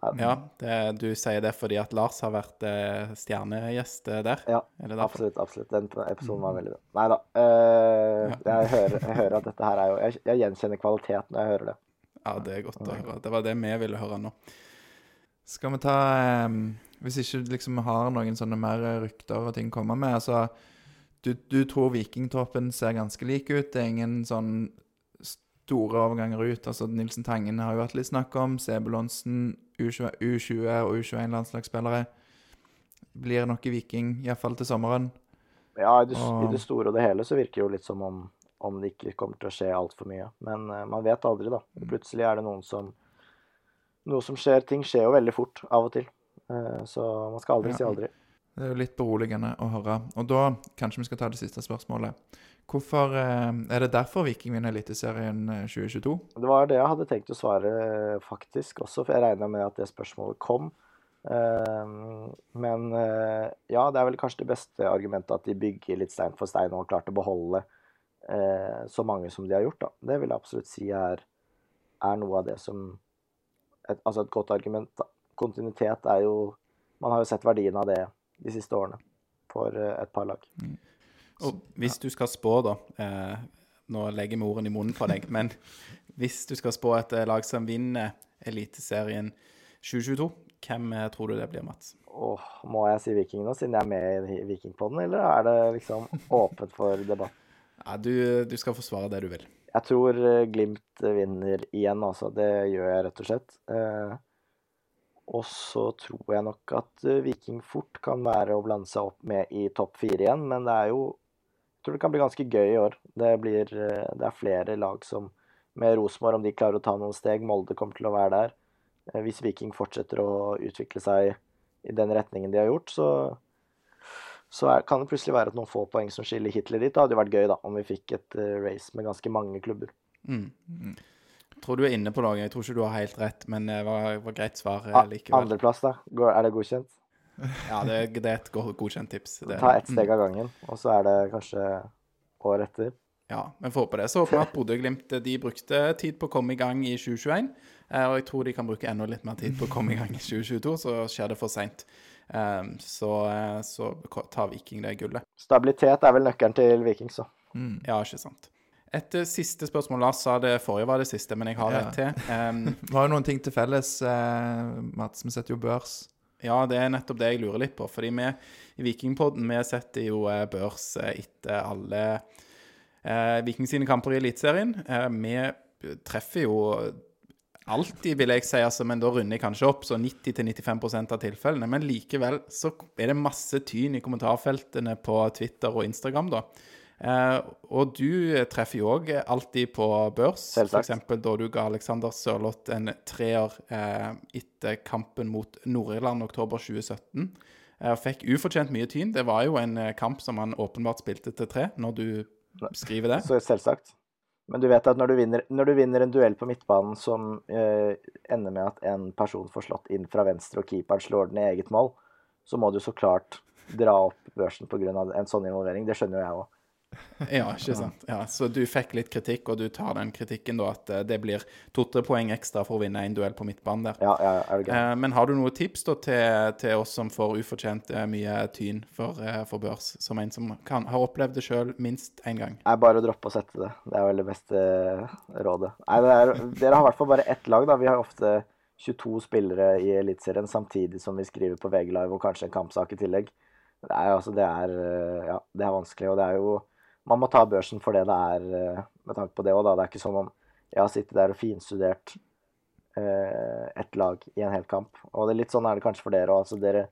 Ja, det, du sier det fordi at Lars har vært eh, stjernegjest eh, der? Ja, absolutt. absolutt. Den episoden var veldig bra. Nei da. Eh, jeg, hører, jeg, hører, at dette her er jo Jeg, jeg gjenkjenner kvalitet når jeg hører det. Ja, det er godt å høre. Det var det vi ville høre nå. Skal vi ta um, Hvis ikke liksom har noen sånne mer rykter og ting å komme med altså, du, du, tror vikingtroppen ser ganske lik ut. Det er ingen sånn store overganger ut. altså Nilsen Tangen har jo vært litt snakk om. Sebulonsen, U20, U20 og U21-landslagsspillere. Blir det i Viking, iallfall til sommeren. Ja, i det, og... i det, store og det hele så virker det jo litt som om, om det ikke kommer til å skje altfor mye. Men uh, man vet aldri, da. Mm. Plutselig er det noen som noe som skjer. Ting skjer jo veldig fort av og til. Uh, så man skal aldri ja. si aldri. Det er jo litt beroligende å høre. Og da kanskje vi skal ta det siste spørsmålet. Hvorfor eh, Er det derfor Viking vinner Eliteserien 2022? Eh, det var det jeg hadde tenkt å svare, faktisk også, for jeg regna med at det spørsmålet kom. Men ja, det er vel kanskje det beste argumentet at de bygger litt stein for stein og har klart å beholde så mange som de har gjort. da. Det vil jeg absolutt si er, er noe av det som et, altså et godt argument. Da. Kontinuitet er jo Man har jo sett verdien av det de siste årene for eh, et par lag. Mm. Og hvis du skal spå, da eh, Nå legger vi ordene i munnen på deg, men hvis du skal spå et eh, lag som vinner Eliteserien 2022, hvem eh, tror du det blir, Mats? Åh, må jeg si Viking nå, siden jeg er med i Vikingpodden, eller er det liksom åpent for debatt? Ja, du, du skal få svare det du vil. Jeg tror Glimt vinner igjen, altså. Det gjør jeg rett og slett. Eh, og så tror jeg nok at eh, Viking fort kan være å blande seg opp med i topp fire igjen, men det er jo Jeg tror det kan bli ganske gøy i år. Det, blir, eh, det er flere lag som Med Rosenborg, om de klarer å ta noen steg. Molde kommer til å være der. Eh, Hvis Viking fortsetter å utvikle seg i den retningen de har gjort, så så er, kan det plutselig være at noen få poeng som skiller Hitler dit. Det hadde jo vært gøy da, om vi fikk et race med ganske mange klubber. Mm. Tror du er inne på noe. Jeg tror ikke du har helt rett, men det var, var greit svar eh, Ah, likevel. Andreplass, da? Er det godkjent? Ja, det, det er et godkjent tips. Det, Ta ett steg av gangen, og så er det kanskje år etter. Ja, men får håpe det. Så håper vi at Bodø-Glimt de brukte tid på å komme i gang i 2021. eh, Og jeg tror de kan bruke enda litt mer tid på å komme i gang i 2022, så skjer det for seint. Så, eh, så tar Viking det gullet. Stabilitet er vel nøkkelen til Viking, så. Mm. Ja, ikke sant. Et eh, siste spørsmål. Lars sa det forrige var det siste, men jeg har Ja. et til. Um, Vi har jo noen ting til felles, eh, Mats. Vi setter jo børs. Ja, det er nettopp det jeg lurer litt på. Fordi vi i Vikingpodden vi setter jo eh, børs eh, etter alle eh, Vikings sine kamper i Eliteserien. Eh, vi treffer jo alltid, vil jeg si, altså, men da runder jeg kanskje opp, så 90-95% av tilfellene. Men likevel så er det masse tyn i kommentarfeltene på Twitter og Instagram, da. Eh, og du treffer jo òg alltid på børs. F.eks. da du ga Alexander Sørloth en treer eh, etter kampen mot Nord-Irland oktober 2017. Eh, fikk ufortjent mye tyn. Det var jo en kamp som han åpenbart spilte til tre, når du skriver det. så selvsagt. Men du vet at når du vinner, når du vinner en duell på midtbanen som eh, ender med at en person får slått inn fra venstre og keeperen slår den i eget mål, så må du så klart dra opp børsen pga. en sånn involvering. Det skjønner jo jeg òg. Ja, ikke sant. Ja, så du fikk litt kritikk, og du tar den kritikken da at eh, det blir to-tre poeng ekstra for å vinne en duell på midtbanen der. Ja, ja, er det gæren. Eh, men har du noen tips da til, til oss som får ufortjent eh, mye tyn for, for børs, som en som kan, har opplevd det sjøl minst én gang? Er bare å droppe å sette det. Det er vel det beste rådet. Nei, det er, dere har i hvert fall bare ett lag, da. Vi har ofte 22 spillere i Eliteserien samtidig som vi skriver på VG Live og kanskje en kampsak i tillegg. Det er, altså, det er, ja, det er vanskelig, og det er jo Man må ta børsen for det det er, eh, med tanke på det òg, da. Det er ikke som om jeg har sittet der og finstudert eh, ett lag i en hel kamp. Og det er litt sånn er det kanskje for dere òg. Altså, dere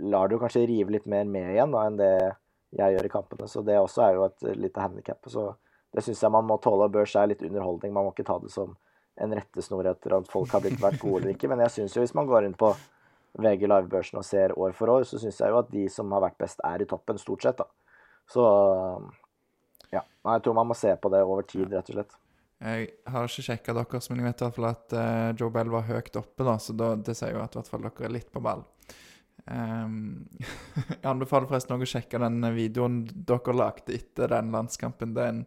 lar det jo kanskje rive litt mer med igjen da, enn det jeg gjør i kampene. Så det også er jo et lite handikap. Så det syns jeg man må tåle. og Børs er litt underholdning. Man må ikke ta det som en rettesnor etter at folk har blitt vært gode eller ikke. Men jeg syns jo hvis man går inn på VG Live-børsen og ser år for år, så syns jeg jo at de som har vært best, er i toppen, stort sett. da. Så ja. Nei, Jeg tror man må se på det over tid, rett og slett. Jeg har ikke sjekka deres, men jeg vet i hvert fall at uh, Joe Bell var høyt oppe, da, så da, det sier jo at i hvert fall dere er litt på ball. Um, jeg anbefaler forresten også å sjekke den videoen dere lagde etter den landskampen. Det er en,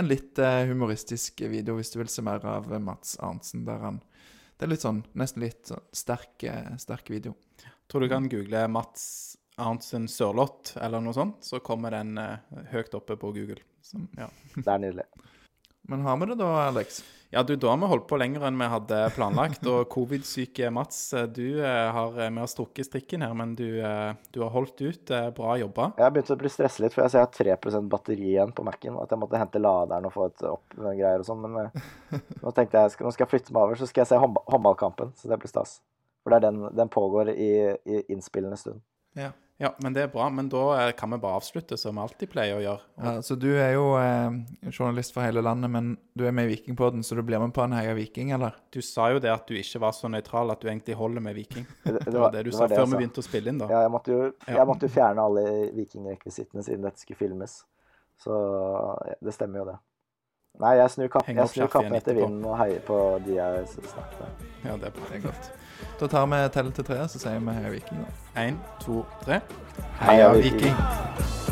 en litt uh, humoristisk video, hvis du vil se mer av eh, Mats Arntzen. der han Det er litt sånn, nesten litt sånn sterk, sterk video. Tror du kan google Mats Arntzen Sørloth eller noe sånt, så kommer den eh, høyt oppe på Google. Så, ja. Det er nydelig. Men har vi det da, Alex? ja, du, da har vi holdt på lenger enn vi hadde planlagt. Og covid-syke Mats, eh, du eh, har, vi har strukket strikken her, men du, eh, du har holdt ut. eh, Bra jobba. Jeg har begynt å bli stresset litt, for jeg ser jeg har 3 batteri igjen på Mac-en. og At jeg måtte hente laderen og få et opp greier og sånn. Men eh, nå tenkte jeg skal, nå skal jeg flytte meg over, så skal jeg se håndballkampen. Så det blir stas. For det er den, den pågår i, i innspillende stund. Ja. Ja, men det er bra. Men da eh, kan vi bare avslutte som vi alltid pleier å gjøre. ja. Så du er jo eh, journalist for hele landet, men du er med i Vikingpodden, så du blir med på en Heia Viking, eller? Du sa jo det at du ikke var så nøytral at du egentlig holder med Viking. Det, Det var det du sa var det før vi begynte å spille inn, da. Ja, jeg måtte jo, jeg måtte jo fjerne alle vikingrekvisittene siden dette skulle filmes. Så det stemmer jo, det. Nei, jeg snur, kapp, jeg snur kappen etter vinden og heier på de jeg snakker med. Ja, det er bra. Det er godt. Da tar vi tell til tre, så sier vi Heia Viking. Én, to, tre. Heia Viking. Viking.